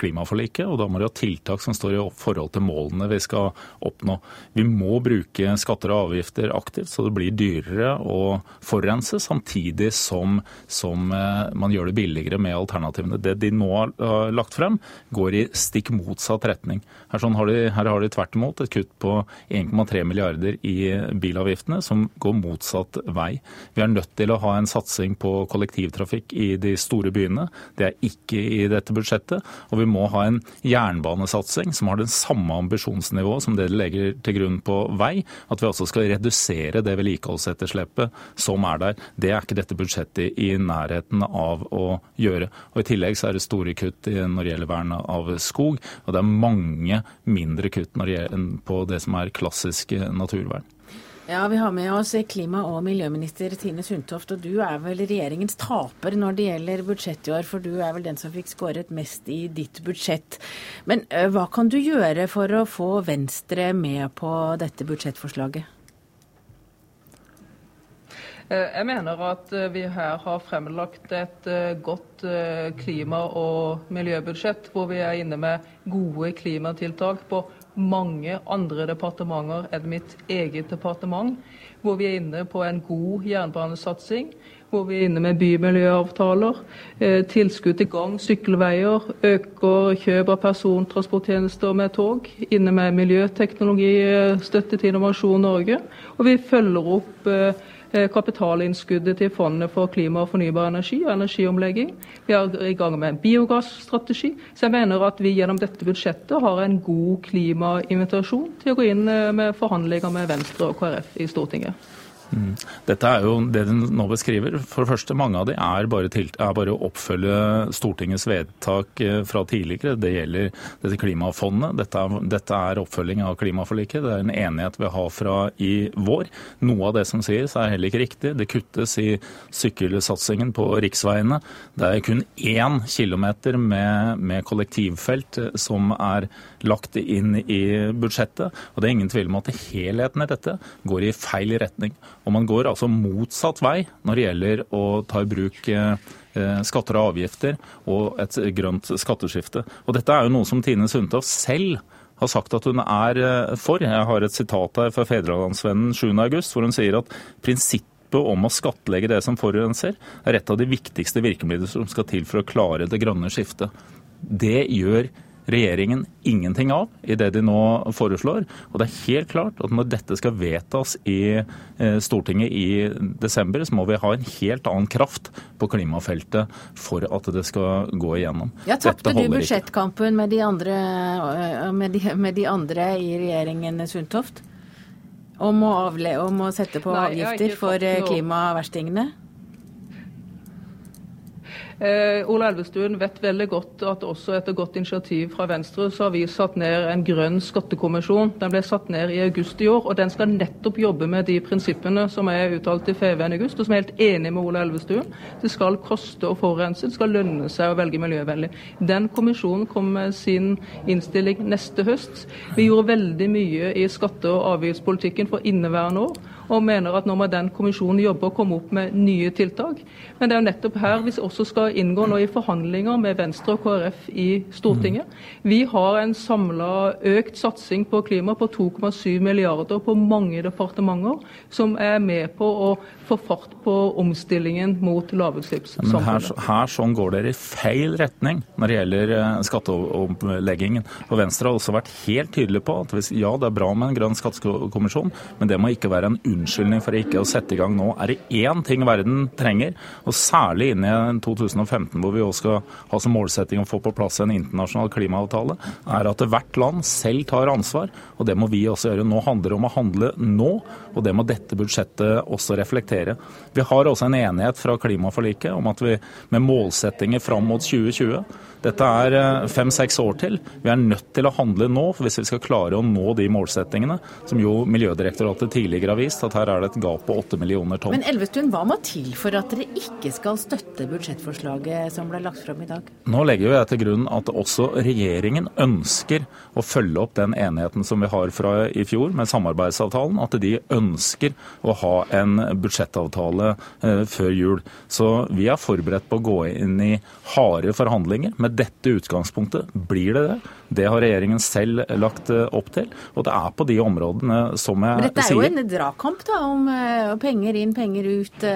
klimaforliket. og Da må det ha tiltak som står i forhold til målene vi skal oppnå. Vi må bruke skatter og avgifter aktivt, så det blir dyrere å forurense, samtidig som, som eh, man gjør det billigere med alternativene. Det de nå har lagt frem, går i stikk motsatt retning. Her, sånn har, de, her har de tvert imot et kutt på 1,3 milliarder i bilavgiftene, som går motsatt vei. Vi er nødt til å ha en satsing på kollektivtrafikk i de store byene. Det er ikke i dette budsjettet. Og vi må ha en jernbanesatsing som har den samme ambisjonsnivået som det de legger til grunn på vei. At vi også skal redusere det vedlikeholdsetterslepet som er der. Det er ikke dette budsjettet i nærheten av å gjøre. Og I tillegg så er det store kutt når det gjelder vern av skog. Og det er mange mindre kutt på det som er klassisk naturvern. Ja, Vi har med oss klima- og miljøminister Tine Sundtoft. Og du er vel regjeringens taper når det gjelder budsjett i år, for du er vel den som fikk skåret mest i ditt budsjett. Men hva kan du gjøre for å få Venstre med på dette budsjettforslaget? Jeg mener at vi her har fremlagt et godt klima- og miljøbudsjett, hvor vi er inne med gode klimatiltak på mange andre departementer enn mitt eget departement. Hvor vi er inne på en god jernbanesatsing. Hvor vi er inne med bymiljøavtaler, eh, tilskudd til gang- sykkelveier, øker kjøp av persontransporttjenester med tog. Inne med miljøteknologistøtte til Innovasjon Norge. Og vi følger opp eh, Eh, kapitalinnskuddet til Fondet for klima og fornybar energi og energiomlegging. Vi er i gang med en biogasstrategi. Så jeg mener at vi gjennom dette budsjettet har en god klimainvitasjon til å gå inn eh, med forhandlinger med Venstre og KrF i Stortinget. Dette er jo det de nå beskriver. For det første, mange av de er bare, til, er bare å oppfølge Stortingets vedtak eh, fra tidligere. Det gjelder dette klimafondet. Dette er, dette er oppfølging av klimaforliket. Det er en enighet vi har fra i vår. Noe av det som sies er heller ikke riktig. Det kuttes i sykkelsatsingen på riksveiene. Det er kun én kilometer med, med kollektivfelt eh, som er lagt inn i budsjettet. Og det er ingen tvil om at helheten i dette går i feil retning. Og man går altså motsatt vei når det gjelder å ta i bruk eh, skatter og avgifter og et grønt skatteskifte. Og dette er jo noe som Tine Sundtoft selv har sagt at hun er eh, for. Jeg har et sitat her fra Fedrelandsvennen 7.8, hvor hun sier at prinsippet om å skattlegge det som forurenser, er et av de viktigste virkemidlene som skal til for å klare det grønne skiftet. Det gjør ingenting av i det de nå foreslår. Og det er helt klart at når dette skal vedtas i eh, Stortinget i desember, så må vi ha en helt annen kraft på klimafeltet for at det skal gå igjennom. Ja, Tapte du budsjettkampen med de, andre, eh, med, de, med de andre i regjeringen, Sundtoft? Om å, avle, om å sette på Nei, avgifter for eh, klimaverstingene? Eh, Ola Elvestuen vet veldig godt at også etter godt initiativ fra Venstre, så har vi satt ned en grønn skattekommisjon. Den ble satt ned i august i år, og den skal nettopp jobbe med de prinsippene som er uttalt til FVN i august, og som er helt enig med Ola Elvestuen. Det skal koste å forurense, det skal lønne seg å velge miljøvennlig. Den kommisjonen kommer med sin innstilling neste høst. Vi gjorde veldig mye i skatte- og avgiftspolitikken for inneværende år og mener at nå må den kommisjonen jobbe og komme opp med nye tiltak. Men det er jo nettopp her vi også skal inngå nå i forhandlinger med Venstre og KrF i Stortinget. Vi har en samla økt satsing på klima på 2,7 milliarder på mange departementer, som er med på å få fart på omstillingen mot lavutslippssamfunnet. Her, her sånn går dere i feil retning når det gjelder eh, skatteomleggingen. Og Venstre har også vært helt tydelig på at hvis, ja, det er bra med en grønn skattekommisjon, men det må ikke være en unnskyldning for ikke å sette i gang nå. Er det én ting verden trenger, og særlig inn i 2015 hvor vi også skal ha som målsetting å få på plass en internasjonal klimaavtale, er at hvert land selv tar ansvar. Og det må vi også gjøre. Nå handler det om å handle nå, og det må dette budsjettet også reflektere. Vi har også en enighet fra klimaforliket om at vi med målsettinger fram mot 2020 Dette er eh, fem-seks år til. Vi er nødt til å handle nå hvis vi skal klare å nå de målsettingene som jo Miljødirektoratet tidligere har vist, at her er det et gap på åtte millioner tonn. Men Elvestuen, hva må til for at dere ikke skal støtte budsjettforslaget som ble lagt fram i dag? Nå legger jeg til grunn at også regjeringen ønsker å følge opp den enigheten som vi har fra i fjor med samarbeidsavtalen, at de ønsker å ha en budsjettavtale eh, før jul. Så vi er forberedt på å gå inn i harde forhandlinger. Med dette utgangspunktet blir det det. Det har regjeringen selv lagt eh, opp til. Og det er på de områdene som jeg sier Men dette er jo en dragkamp da, om eh, penger inn, penger ut.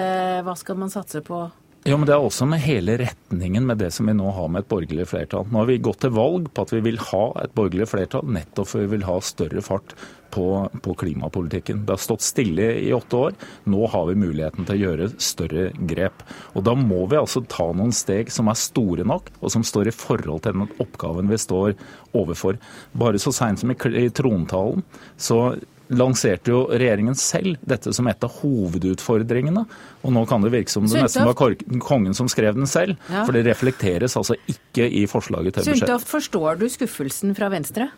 Hva skal man satse på? Jo, men Det er også med hele retningen med det som vi nå har med et borgerlig flertall. Nå har vi gått til valg på at vi vil ha et borgerlig flertall nettopp for vi vil ha større fart på, på, klimapolitikken. Det har stått stille i åtte år. Nå har vi muligheten til å gjøre større grep. Og Da må vi altså ta noen steg som er store nok, og som står i forhold til den oppgaven vi står overfor. Bare så seint som i trontalen så lanserte jo regjeringen selv dette som et av hovedutfordringene. Og nå kan det virke som det nesten var kongen som skrev den selv. Ja. For det reflekteres altså ikke i forslaget til budsjett. Sundtoft, forstår du skuffelsen fra Venstre?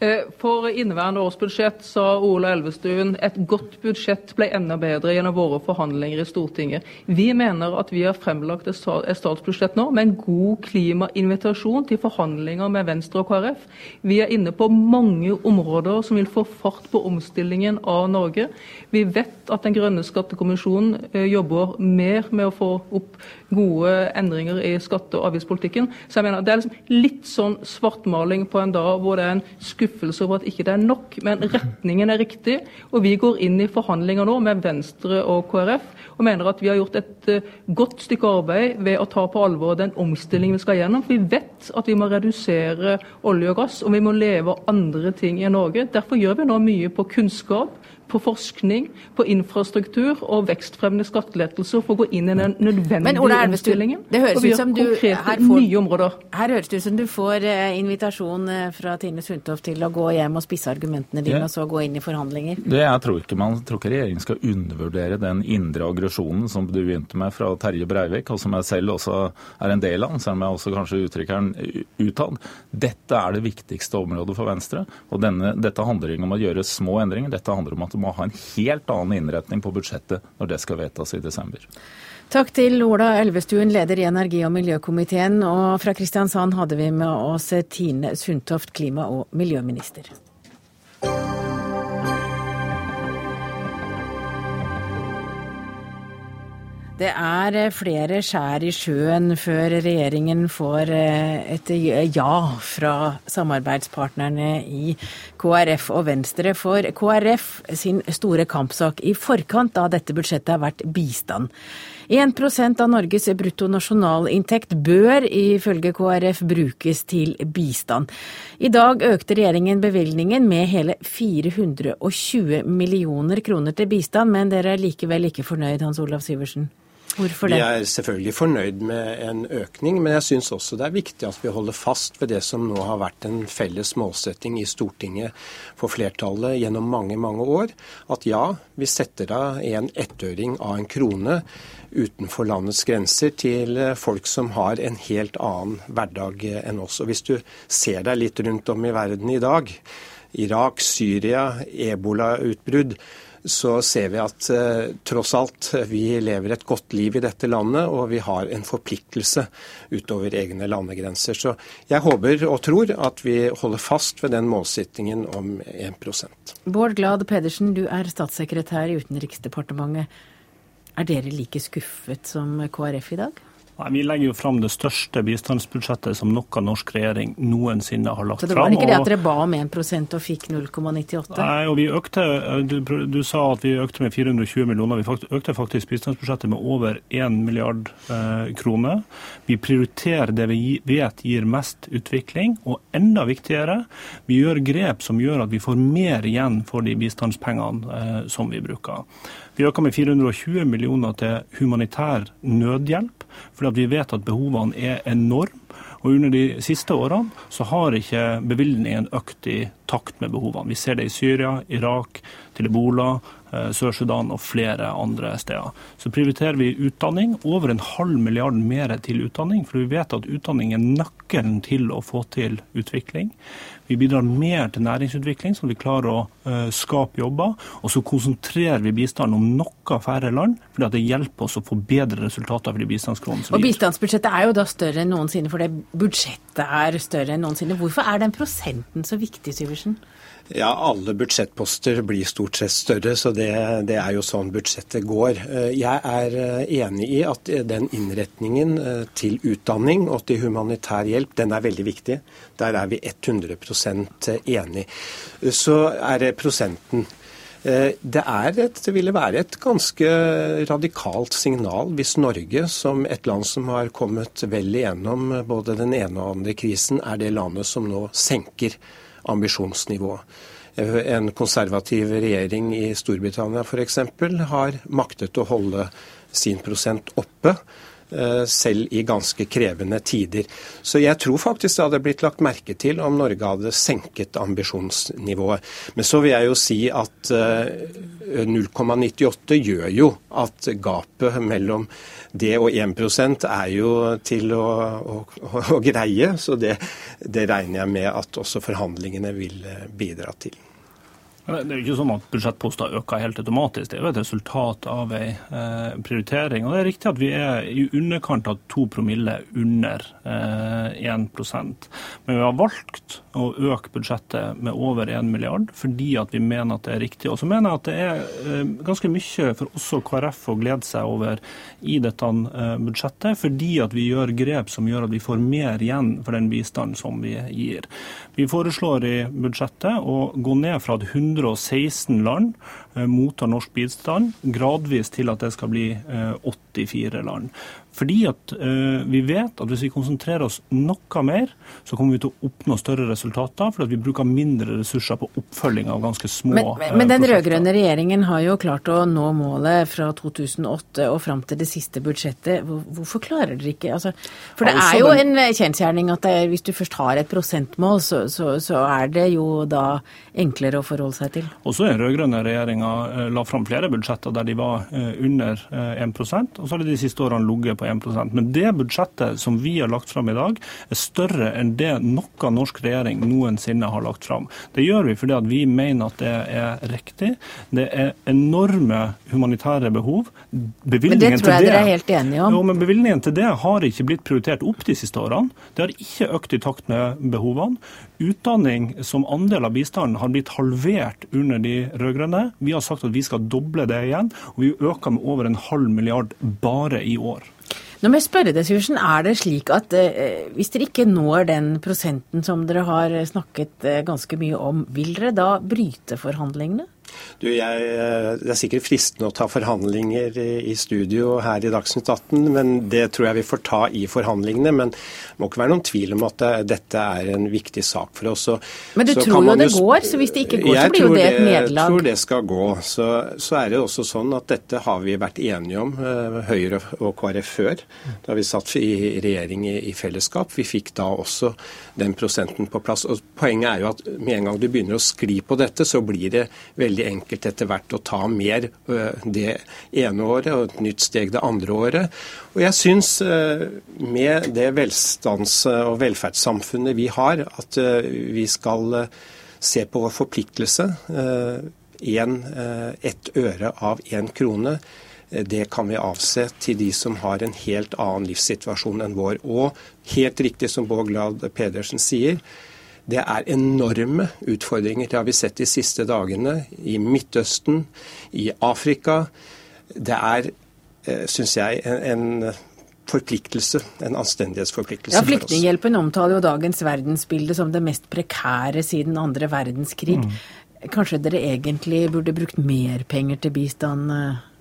Eh, for inneværende års budsjett sa Ola Elvestuen et godt budsjett ble enda bedre gjennom våre forhandlinger i Stortinget. Vi mener at vi har fremlagt et statsbudsjett nå med en god klimainvitasjon til forhandlinger med Venstre og KrF. Vi er inne på mange områder som vil få fart på omstillingen av Norge. Vi vet at Den grønne skattekommisjonen eh, jobber mer med å få opp gode endringer i skatte- og avgiftspolitikken. Så jeg mener Det er liksom litt sånn svartmaling på en dag hvor det er en skuffelse over at ikke det er nok. Men retningen er riktig, og vi går inn i forhandlinger nå med Venstre og KrF og mener at vi har gjort et uh, godt stykke arbeid ved å ta på alvor den omstillingen vi skal gjennom. For vi vet at vi må redusere olje og gass, og vi må leve andre ting i Norge. Derfor gjør vi nå mye på kunnskap på forskning, på infrastruktur og vekstfremmende skattelettelser for å gå inn i den nødvendige Men, Ola omstillingen. Det høres ut som du her får, nye områder. Her høres det ut som du får eh, invitasjon eh, fra Tine Sundtoft til å gå hjem og spisse argumentene dine, ja. og så gå inn i forhandlinger. Det jeg tror ikke man tror ikke regjeringen skal undervurdere den indre aggresjonen som du begynte med fra Terje Breivik, og som jeg selv også er en del av, selv om jeg også kanskje uttrykker den utad. Dette er det viktigste området for Venstre. og denne, Dette handler ikke om å gjøre små endringer, dette handler om at må ha en helt annen innretning på budsjettet når det skal vedtas i desember. Takk til Ola Elvestuen, leder i energi- og miljøkomiteen. Og fra Kristiansand hadde vi med oss Tine Sundtoft, klima- og miljøminister. Det er eh, flere skjær i sjøen før regjeringen får eh, et ja fra samarbeidspartnerne i KrF og Venstre. For KrF sin store kampsak i forkant av dette budsjettet har vært bistand. 1% av Norges bruttonasjonalinntekt bør ifølge KrF brukes til bistand. I dag økte regjeringen bevilgningen med hele 420 millioner kroner til bistand, men dere er likevel ikke fornøyd, Hans Olav Syversen? Hvorfor det? Vi er selvfølgelig fornøyd med en økning, men jeg syns også det er viktig at vi holder fast ved det som nå har vært en felles målsetting i Stortinget for flertallet gjennom mange, mange år. At ja, vi setter av en ettøring av en krone utenfor landets grenser til folk som har en helt annen hverdag enn oss. Og Hvis du ser deg litt rundt om i verden i dag, Irak, Syria, ebolautbrudd, så ser vi at eh, tross alt vi lever et godt liv i dette landet, og vi har en forpliktelse utover egne landegrenser. Så jeg håper og tror at vi holder fast ved den målsettingen om 1 Bård Glad Pedersen, du er statssekretær i Utenriksdepartementet. Er dere like skuffet som KrF i dag? Nei, Vi legger jo fram det største bistandsbudsjettet som noen norsk regjering noensinne har lagt fram. Så det var ikke det at dere ba om 1 og fikk 0,98? Nei, og vi økte, du, du, sa at vi økte med 420 millioner. Vi økte faktisk bistandsbudsjettet med over 1 milliard eh, kroner. Vi prioriterer det vi vet gir mest utvikling, og enda viktigere, vi gjør grep som gjør at vi får mer igjen for de bistandspengene eh, som vi bruker. Vi øker med 420 millioner til humanitær nødhjelp, fordi vi vet at behovene er enorme. Og Under de siste årene så har ikke bevilgningen økt i takt med behovene. Vi ser det i Syria, Irak, til Ebola, eh, Sør-Sudan og flere andre steder. Så prioriterer vi utdanning. Over en halv milliard mer til utdanning, for vi vet at utdanning er nøkkelen til å få til utvikling. Vi bidrar mer til næringsutvikling, så vi klarer å uh, skape jobber. Og så konsentrerer vi bistanden om noe færre land, fordi det hjelper oss å få bedre resultater for de bistandskronene som vi Og bistandsbudsjettet er jo da større enn noensinne, for det budsjettet er større enn noensinne. Hvorfor er den prosenten så viktig, Syversen? Ja, alle budsjettposter blir stort sett større, så det, det, er jo sånn budsjettet går. Eh, jeg er eh, enig i at den innretningen eh, til utdanning og til humanitær hjelp, den er veldig viktig. Der er vi 100% enig. Så er det prosenten. Det, et, det ville være et ganske radikalt signal hvis Norge, som et land som har kommet vel igjennom både den ene og andre krisen, er det landet som nå senker ambisjonsnivå. En konservativ regjering i Storbritannia f.eks. har maktet å holde sin prosent oppe selv i ganske krevende tider. Så jeg tror faktisk det hadde blitt lagt merke til om Norge hadde senket ambisjonsnivået. Men så vil jeg jo si at 0,98 eh, gjør jo at gapet mellom det og 1 er jo til å, å, å greie, så det, det regner jeg med at også forhandlingene vil eh, bidra til. Det er jo ikke sånn at budsjettposter øker helt automatisk. Det er jo et resultat av en eh, prioritering. Og det er riktig at vi er i underkant av to promille under eh, 1 Men vi har valgt å øke budsjettet med over 1 milliard fordi at vi mener at det er riktig. Og så mener jeg at det er eh, ganske mye for også KrF å glede seg over i dette eh, budsjettet, fordi at vi gjør grep som gjør at vi får mer igjen for den bistanden som vi gir. Vi foreslår i budsjettet å gå ned fra at 100 116 land eh, mottar norsk bistand, gradvis til at det skal bli 84 eh, land. Fordi at uh, vi vet at hvis vi konsentrerer oss noe mer, så kommer vi til å oppnå større resultater, fordi vi bruker mindre ressurser på oppfølging av ganske små Men, men, men den rød-grønne regjeringen har jo klart å nå målet fra 2008 og fram til det siste budsjettet. Hvorfor klarer dere ikke altså, For det er jo en kjensgjerning at er, hvis du først har et prosentmål, så, så, så, er det jo da enklere å forholde seg til. Også den rød-grønne regjeringa la fram flere budsjetter der de var under 1% og så har de de siste årene ligget på 1 Men det budsjettet som vi har lagt fram i dag, er større enn det noen norsk regjering noensinne har lagt fram. Det gjør vi fordi vi mener at det er riktig. Det er enorme humanitære behov. Men det tror jeg dere er helt enige om. Jo, men Bevilgningen til det har ikke blitt prioritert opp de siste årene. Det har ikke økt i takt med behovene. Utdanning som andel av bistanden har blitt halvert under de rød-grønne. Vi har sagt at vi skal doble det igjen, og vi øker med over en halv milliard bare i år. Nå må jeg spørre deg, Syversen, Er det slik at eh, hvis dere ikke når den prosenten som dere har snakket eh, ganske mye om, vil dere da bryte forhandlingene? Du, jeg, eh, Det er sikkert fristende å ta forhandlinger i studio her i Dagsnytt 18, men det tror jeg vi får ta i forhandlingene. Men det må ikke være noen tvil om at det, dette er en viktig sak for oss. Så, men du tror jo det går, så hvis det ikke går, så blir jo det et nederlag? Jeg tror det skal gå. Så, så, er det også sånn at dette har vi vært enige om, eh, Høyre og KrF før. Da vi satt i regjering i, i fellesskap. Vi fikk da også den prosenten på plass. Og Poenget er jo at med en gang du begynner å skli på dette, så blir det veldig veldig enkelt etter hvert å ta mer det ene året og et nytt steg det andre året. Og jeg syns med det velstands- og velferdssamfunnet vi har, at vi skal se på vår forpliktelse. En, ett øre av én krone. Det kan vi avse til de som har en helt annen livssituasjon enn vår. Og helt riktig som Bård Glad Pedersen sier, det er enorme utfordringer. Det har vi sett de siste dagene i Midtøsten, i Afrika. Det er, eh, syns jeg, en, forpliktelse, en anstendighetsforpliktelse ja, Flyktninghjelpen omtaler jo dagens verdensbilde som det mest prekære siden andre verdenskrig. Mm. Kanskje dere egentlig burde brukt mer penger til bistand?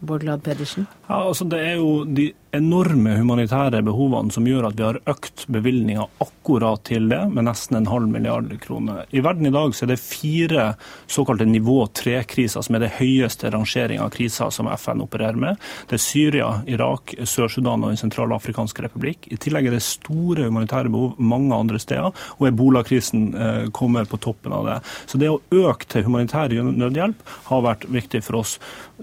Eh? Glad Pedersen? Ja, altså Det er jo de enorme humanitære behovene som gjør at vi har økt bevilgninga akkurat til det med nesten en halv milliard kroner. I verden i dag så er det fire såkalte nivå tre-kriser, som er det høyeste rangering av kriser som FN opererer med. Det er Syria, Irak, Sør-Sudan og Den sentralafrikanske republikk. I tillegg er det store humanitære behov mange andre steder, og ebolakrisen eh, kommer på toppen av det. Så det å øke til humanitær nødhjelp har vært viktig for oss.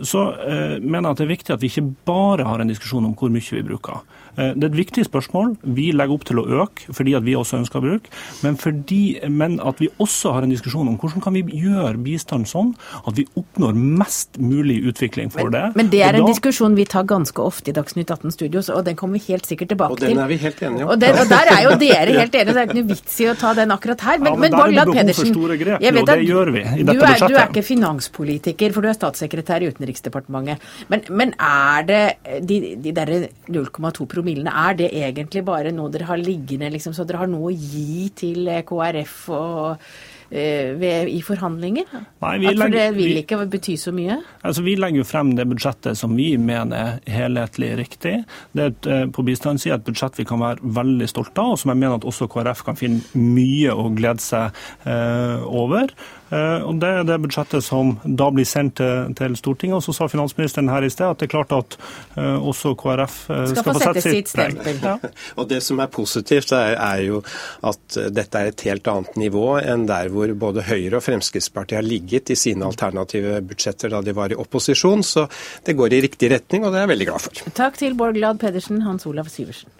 Så eh, mener jeg at det er viktig at vi ikke bare har en diskusjon om hvor mye vi bruker. Eh, det er et viktig spørsmål. Vi legger opp til å øke fordi at vi også ønsker å bruke, men, fordi, men at vi også har en diskusjon om hvordan kan vi gjøre bistand sånn at vi oppnår mest mulig utvikling for det. Men det er en da, diskusjon vi tar ganske ofte i Dagsnytt 18 Studios, og den kommer vi helt sikkert tilbake til. Og den er vi helt enige om. Og, den, og der er jo dere helt enige, det er ikke noe vits i å ta den akkurat her. Men, ja, men, men Bård Glad Pedersen, grep, jeg vet at du er, du er ikke finanspolitiker, for du er statssekretær i Utenriksdepartementet. Men, men er det de, de derre 0,2 promillene, er det egentlig bare noe dere har liggende, liksom, så dere har noe å gi til KrF og Eh, ved, i forhandlinger? Nei, vi For det vil ikke bety så mye? Altså, vi legger jo frem det budsjettet som vi mener er helhetlig riktig. Det er et, eh, på bistandssida et budsjett vi kan være veldig stolte av, og som jeg mener at også KrF kan finne mye å glede seg eh, over. Eh, og Det er det budsjettet som da blir sendt til, til Stortinget. Og så sa finansministeren her i sted at det er klart at uh, også KrF uh, skal, skal, få sette sitt stempel. Ja. og Det som er positivt, er, er, jo at dette er et helt annet nivå enn der hvor både Høyre og Fremskrittspartiet har ligget i sine alternative budsjetter da de var i opposisjon. Så det går i riktig retning, og det er jeg veldig glad for. Takk til Bård Glad Pedersen, Hans Olav Syversen.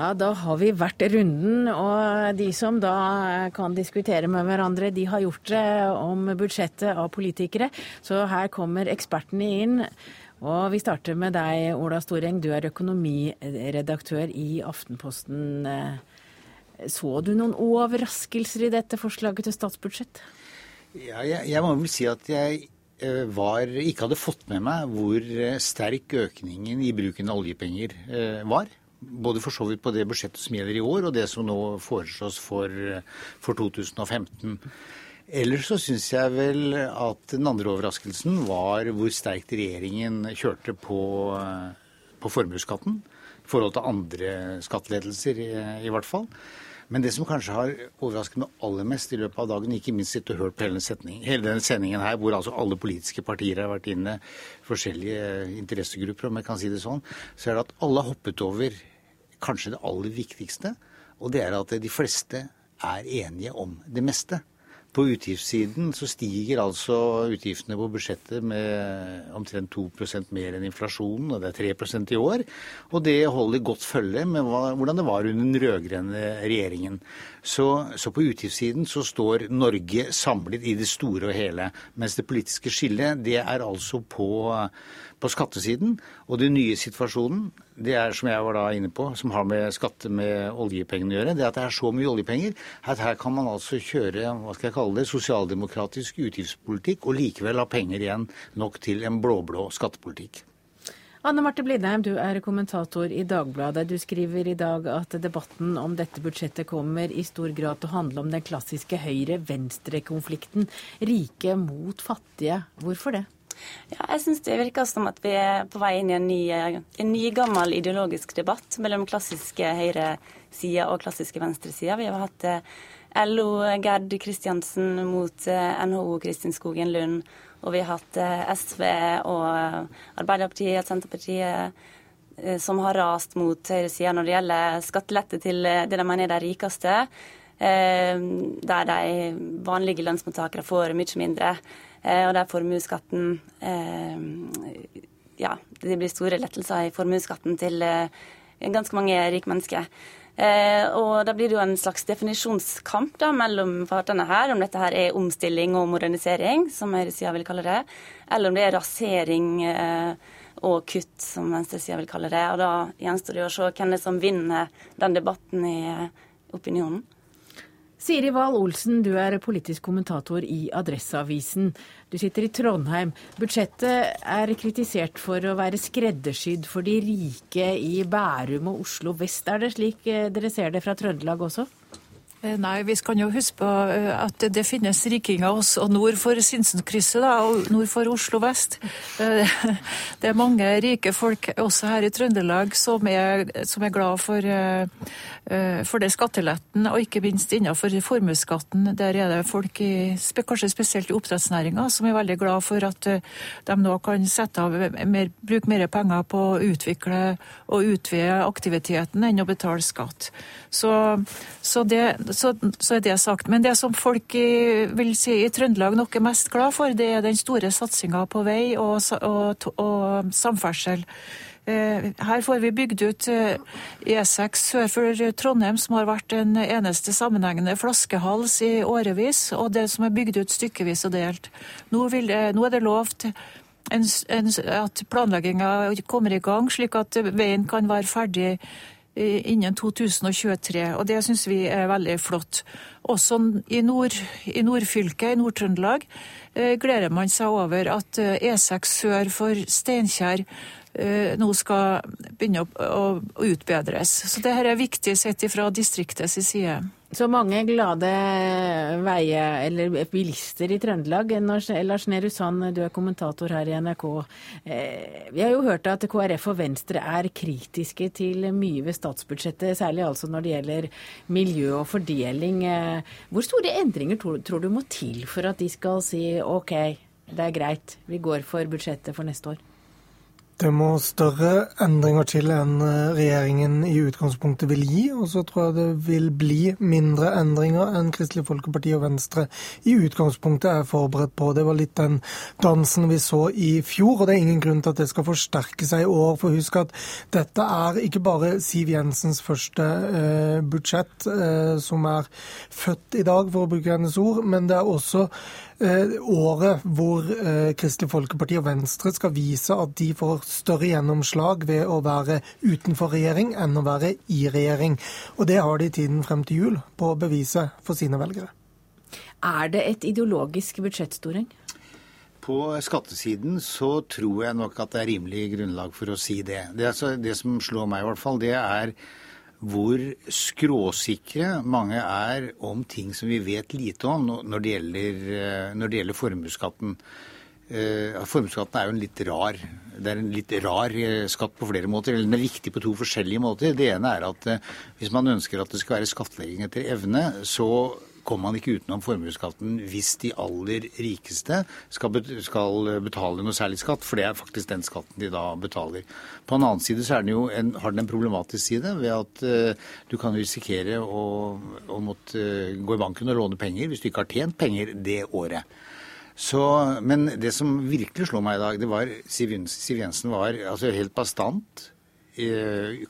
Ja, Da har vi vært runden, og de som da kan diskutere med hverandre, de har gjort det om budsjettet av politikere. Så her kommer ekspertene inn. Og vi starter med deg, Ola Storeng. Du er økonomiredaktør i Aftenposten. Så du noen overraskelser i dette forslaget til statsbudsjett? Ja, jeg, jeg må vel si at jeg eh, var, ikke hadde fått med meg hvor eh, sterk økningen i bruken av oljepenger eh, var både for så vidt på det budsjettet som gjelder i år, og det som nå foreslås for, for 2015. Ellers så syns jeg vel at den andre overraskelsen var hvor sterkt regjeringen kjørte på, på formuesskatten. I forhold til andre skattelettelser, i, i, hvert fall. Men det som kanskje har overrasket meg aller mest i løpet av dagen, ikke minst sitte og hørt på hele, setningen, hele denne sendingen her, hvor altså alle politiske partier har vært inne, forskjellige interessegrupper, om jeg kan si det sånn, så er det at alle har hoppet over kanskje det aller viktigste, og det er at de fleste er enige om det meste. På utgiftssiden så stiger altså utgiftene på budsjettet med omtrent 2% mer enn inflasjonen, og det er 3% i år. Og det holder godt følge med hvordan det var under den rød-grønne regjeringen. Så, så, på utgiftssiden så står Norge samlet i det store og hele. Mens det politiske skillet, det er altså på på skattesiden. Og den nye situasjonen, det er som jeg var da inne på, som har med skatte med oljepengene å gjøre, det at det er så mye oljepenger at her kan man altså kjøre hva skal jeg kalle det, sosialdemokratisk utgiftspolitikk og likevel ha penger igjen nok til en blå-blå skattepolitikk. Anne Marte Blindheim, du er kommentator i Dagbladet. Du skriver i dag at debatten om dette budsjettet kommer i stor grad til å handle om den klassiske høyre-venstre-konflikten. Rike mot fattige. Hvorfor det? Ja, jeg syns det virker som at vi er på vei inn i en ny, en ny gammel ideologisk debatt mellom klassiske høyresida og klassiske venstresida. Vi har hatt eh, LO Gerd Kristiansen mot eh, NHO Kristin Skogen Lund. Og vi har hatt eh, SV og Arbeiderpartiet og Senterpartiet som har rast mot høyresida når det gjelder skattelette til det de mener er de rikeste. Der de vanlige lønnsmottakere får mye mindre. Eh, og der formuesskatten eh, Ja, det blir store lettelser i formuesskatten til eh, ganske mange rike mennesker. og da blir det jo en slags definisjonskamp da, mellom partene her, om dette her er omstilling og modernisering, som høyresida vil kalle det, eller om det er rasering og kutt, som venstresida vil kalle det. Og da gjenstår det å se hvem det som vinner den debatten i opinionen. Siri Wahl Olsen, du er politisk kommentator i Adresseavisen. Du sitter i Trondheim. Budsjettet er kritisert for å være skreddersydd for de rike i Bærum og Oslo vest. Er det slik eh, dere ser det fra Trøndelag også? Eh, nei, vi skal jo huske på eh, at det finnes rikinger også nord for Sinsenkrysset da, og nord for Oslo vest. Eh, det er mange rike folk også her i Trøndelag som er, som er glad for, for det skatteletten, og ikke minst innenfor formuesskatten. Der er det folk, i, kanskje spesielt i oppdrettsnæringa, som er veldig glad for at de nå kan sette av mer, bruke mer penger på å utvikle og utvide aktiviteten enn å betale skatt. Så, så det så, så, er det sagt. Men det som folk i, vil si i Trøndelag nok er mest glad for, det er den store satsinga på vei og, og, og samferdsel. Eh, her får vi bygd ut E6 eh, e sør for Trondheim, som har vært en eneste sammenhengende flaskehals i årevis, og det som er bygd ut stykkevis og delt. Nå, vil, nå er det lovt at planlegginga kommer i gang, slik at veien kan være ferdig innen 2023, og det syns vi er veldig flott. Også i, nord, i nordfylket, i Nord-Trøndelag, eh, gleder man seg over at E6 eh, e sør for Steinkjer eh, nå skal begynne å, utbedres. Så dette er viktig sett fra distriktets side. Så mange glade veie, eller bilister i Trøndelag. Lars Nehru Sand, du er kommentator her i NRK. Eh, vi har jo hørt at KrF og Venstre er kritiske til mye ved statsbudsjettet, særlig altså når det gjelder miljø og fordeling. Eh, hvor store endringer tror du må til for at de skal si OK, det er greit, vi går for budsjettet for neste år? Det må større endringer til enn eh, regjeringen i utgangspunktet vil gi. Og så tror jeg det vil bli mindre endringer enn Kristelig Folkeparti og Venstre i utgangspunktet er forberedt på. Det var litt den dansen vi så i fjor, og det er ingen grunn til at det skal forsterke seg i år. For husk at dette er ikke bare Siv Jensens første eh, budsjett eh, som er født i dag, for å bruke hennes ord, men det er også året hvor eh, Kristelig Folkeparti og Venstre skal vise at de får større gjennomslag ved å være utenfor regjering enn å være i regjering. Og det har de tiden frem til jul på å bevise for sine velgere. Er det et ideologisk budsjett, Storeng? På skattesiden så tror jeg nok at det er rimelig grunnlag for å si det. Det, altså, det som slår meg i hvert fall, det er hvor skråsikre mange er om ting som vi vet lite om når det gjelder, eh, når det gjelder formuesskatten. Uh, Formuesskatten er jo en litt rar det er en litt rar eh, skatt på flere måter. eller Den er viktig på to forskjellige måter. Det ene er at hvis man ønsker at det skal være skattlegging etter evne, så kommer man ikke utenom formuesskatten hvis de aller rikeste skal, betale noe særlig skatt, for det er faktisk den skatten de da betaler. På en annen side så en, har den en problematisk side ved at uh, du kan risikere å, å måtte uh, gå i banken og låne penger hvis du ikke har tjent penger det året. Så, men det som virkelig slår meg i dag, det var Siv, Jensen var altså helt bastant Eh,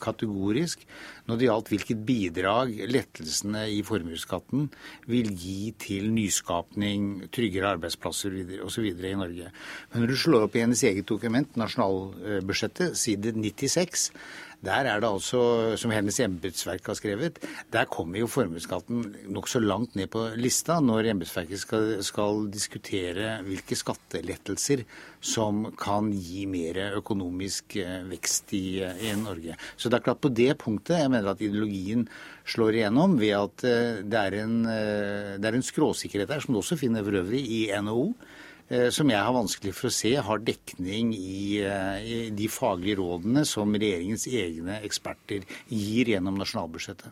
kategorisk når det gjaldt hvilket bidrag lettelsene i formuesskatten vil gi til nyskapning, tryggere arbeidsplasser osv. i Norge. Men når du slår opp i hennes eget dokument, nasjonalbudsjettet, side 96, der er det altså, som hennes embetsverk har skrevet, der kommer jo formuesskatten nokså langt ned på lista når embetsverket skal, skal, diskutere hvilke skattelettelser som kan gi mer økonomisk eh, vekst i, i, Norge. Så det er klart på det punktet jeg mener at ideologien slår igjennom ved at eh, det er en, eh, det er en skråsikkerhet der, som du også finner for øvrig i NHO. Eh, som jeg har vanskelig for å se har dekning i, eh, i de faglige rådene som regjeringens egne eksperter gir gjennom nasjonalbudsjettet.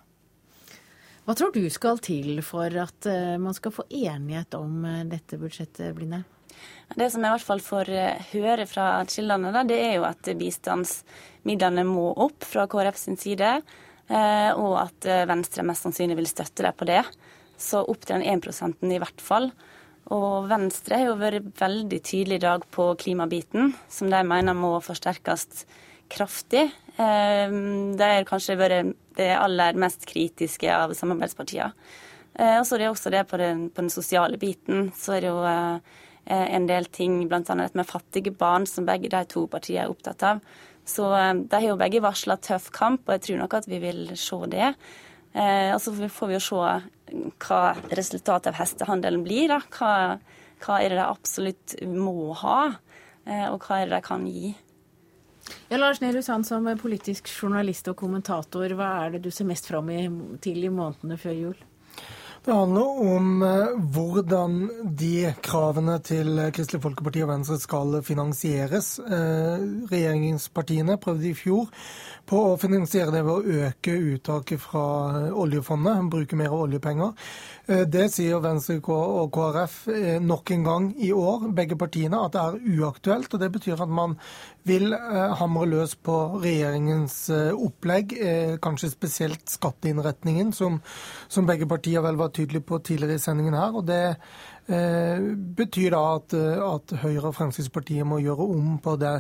Hva tror du skal til for at eh, man skal få enighet om dette budsjettet, Blinde? Det som jeg i hvert fall får høre fra kildene, det er jo at bistandsmidlene må opp fra KrF sin side, og at Venstre mest sannsynlig vil støtte deg på det. Så opp til den 1% i hvert fall. Og Venstre har jo vært veldig tydelig i dag på klimabiten, som de mener må forsterkes kraftig. Eh, de har kanskje vært det aller mest kritiske av samarbeidspartiene. Eh, og så er det også det på den, på den sosiale biten. Så er det jo eh, en del ting, bl.a. dette med fattige barn, som begge de to partiene er opptatt av. Så de har jo begge varsla tøff kamp, og jeg tror nok at vi vil se det. Eh, og så får vi jo se hva resultatet av hestehandelen blir. da. Hva, hva er det de absolutt må ha, eh, og hva er det de kan gi. Ja, Lars Nehru Sand, som politisk journalist og kommentator, hva er det du ser mest fram til i månedene før jul? Det handler om eh, hvordan de kravene til Kristelig Folkeparti og Venstre skal finansieres. Eh, regjeringspartiene prøvde i fjor på å finansiere det ved å øke uttaket fra oljefondet, bruke mer oljepenger. Eh, det sier Venstre og KrF nok en gang i år, begge partiene, at det er uaktuelt. og Det betyr at man vil hamre løs på regjeringens opplegg, kanskje spesielt skatteinnretningen, som, som begge partier vel var tydelig på tidligere i sendingen her. og Det eh, betyr da at, at, Høyre og Fremskrittspartiet må gjøre om på det,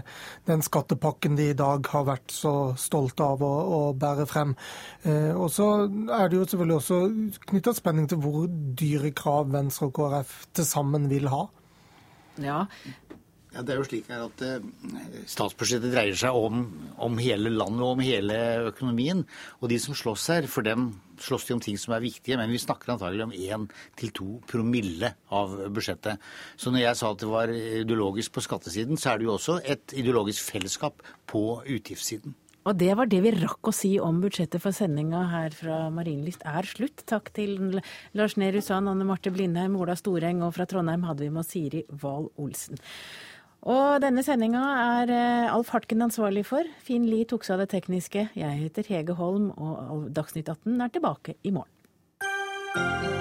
den skattepakken de i dag har vært så stolte av å, å bære frem. Eh, og så er det jo selvfølgelig også knytta spenning til hvor dyre krav Venstre og KrF til sammen vil ha. Ja, ja, det er jo slik at uh, Statsbudsjettet dreier seg om, om, hele landet og om hele økonomien. Og de som slåss her, for dem slåss de om ting som er viktige. Men vi snakker antagelig om 1-2 promille av budsjettet. Så når jeg sa at det var ideologisk på skattesiden, så er det jo også et ideologisk fellesskap på utgiftssiden. Og det var det vi rakk å si om budsjettet for sendinga her fra Marienlyst er slutt. Takk til Lars Nehru Sand, Anne Marte Blindheim, Ola Storeng, og fra Trondheim hadde vi med Siri Wahl Olsen. Og denne sendinga er eh, Alf Hartken ansvarlig for. Finn Lie tok seg av det tekniske. Jeg heter Hege Holm, og Dagsnytt 18 er tilbake i morgen.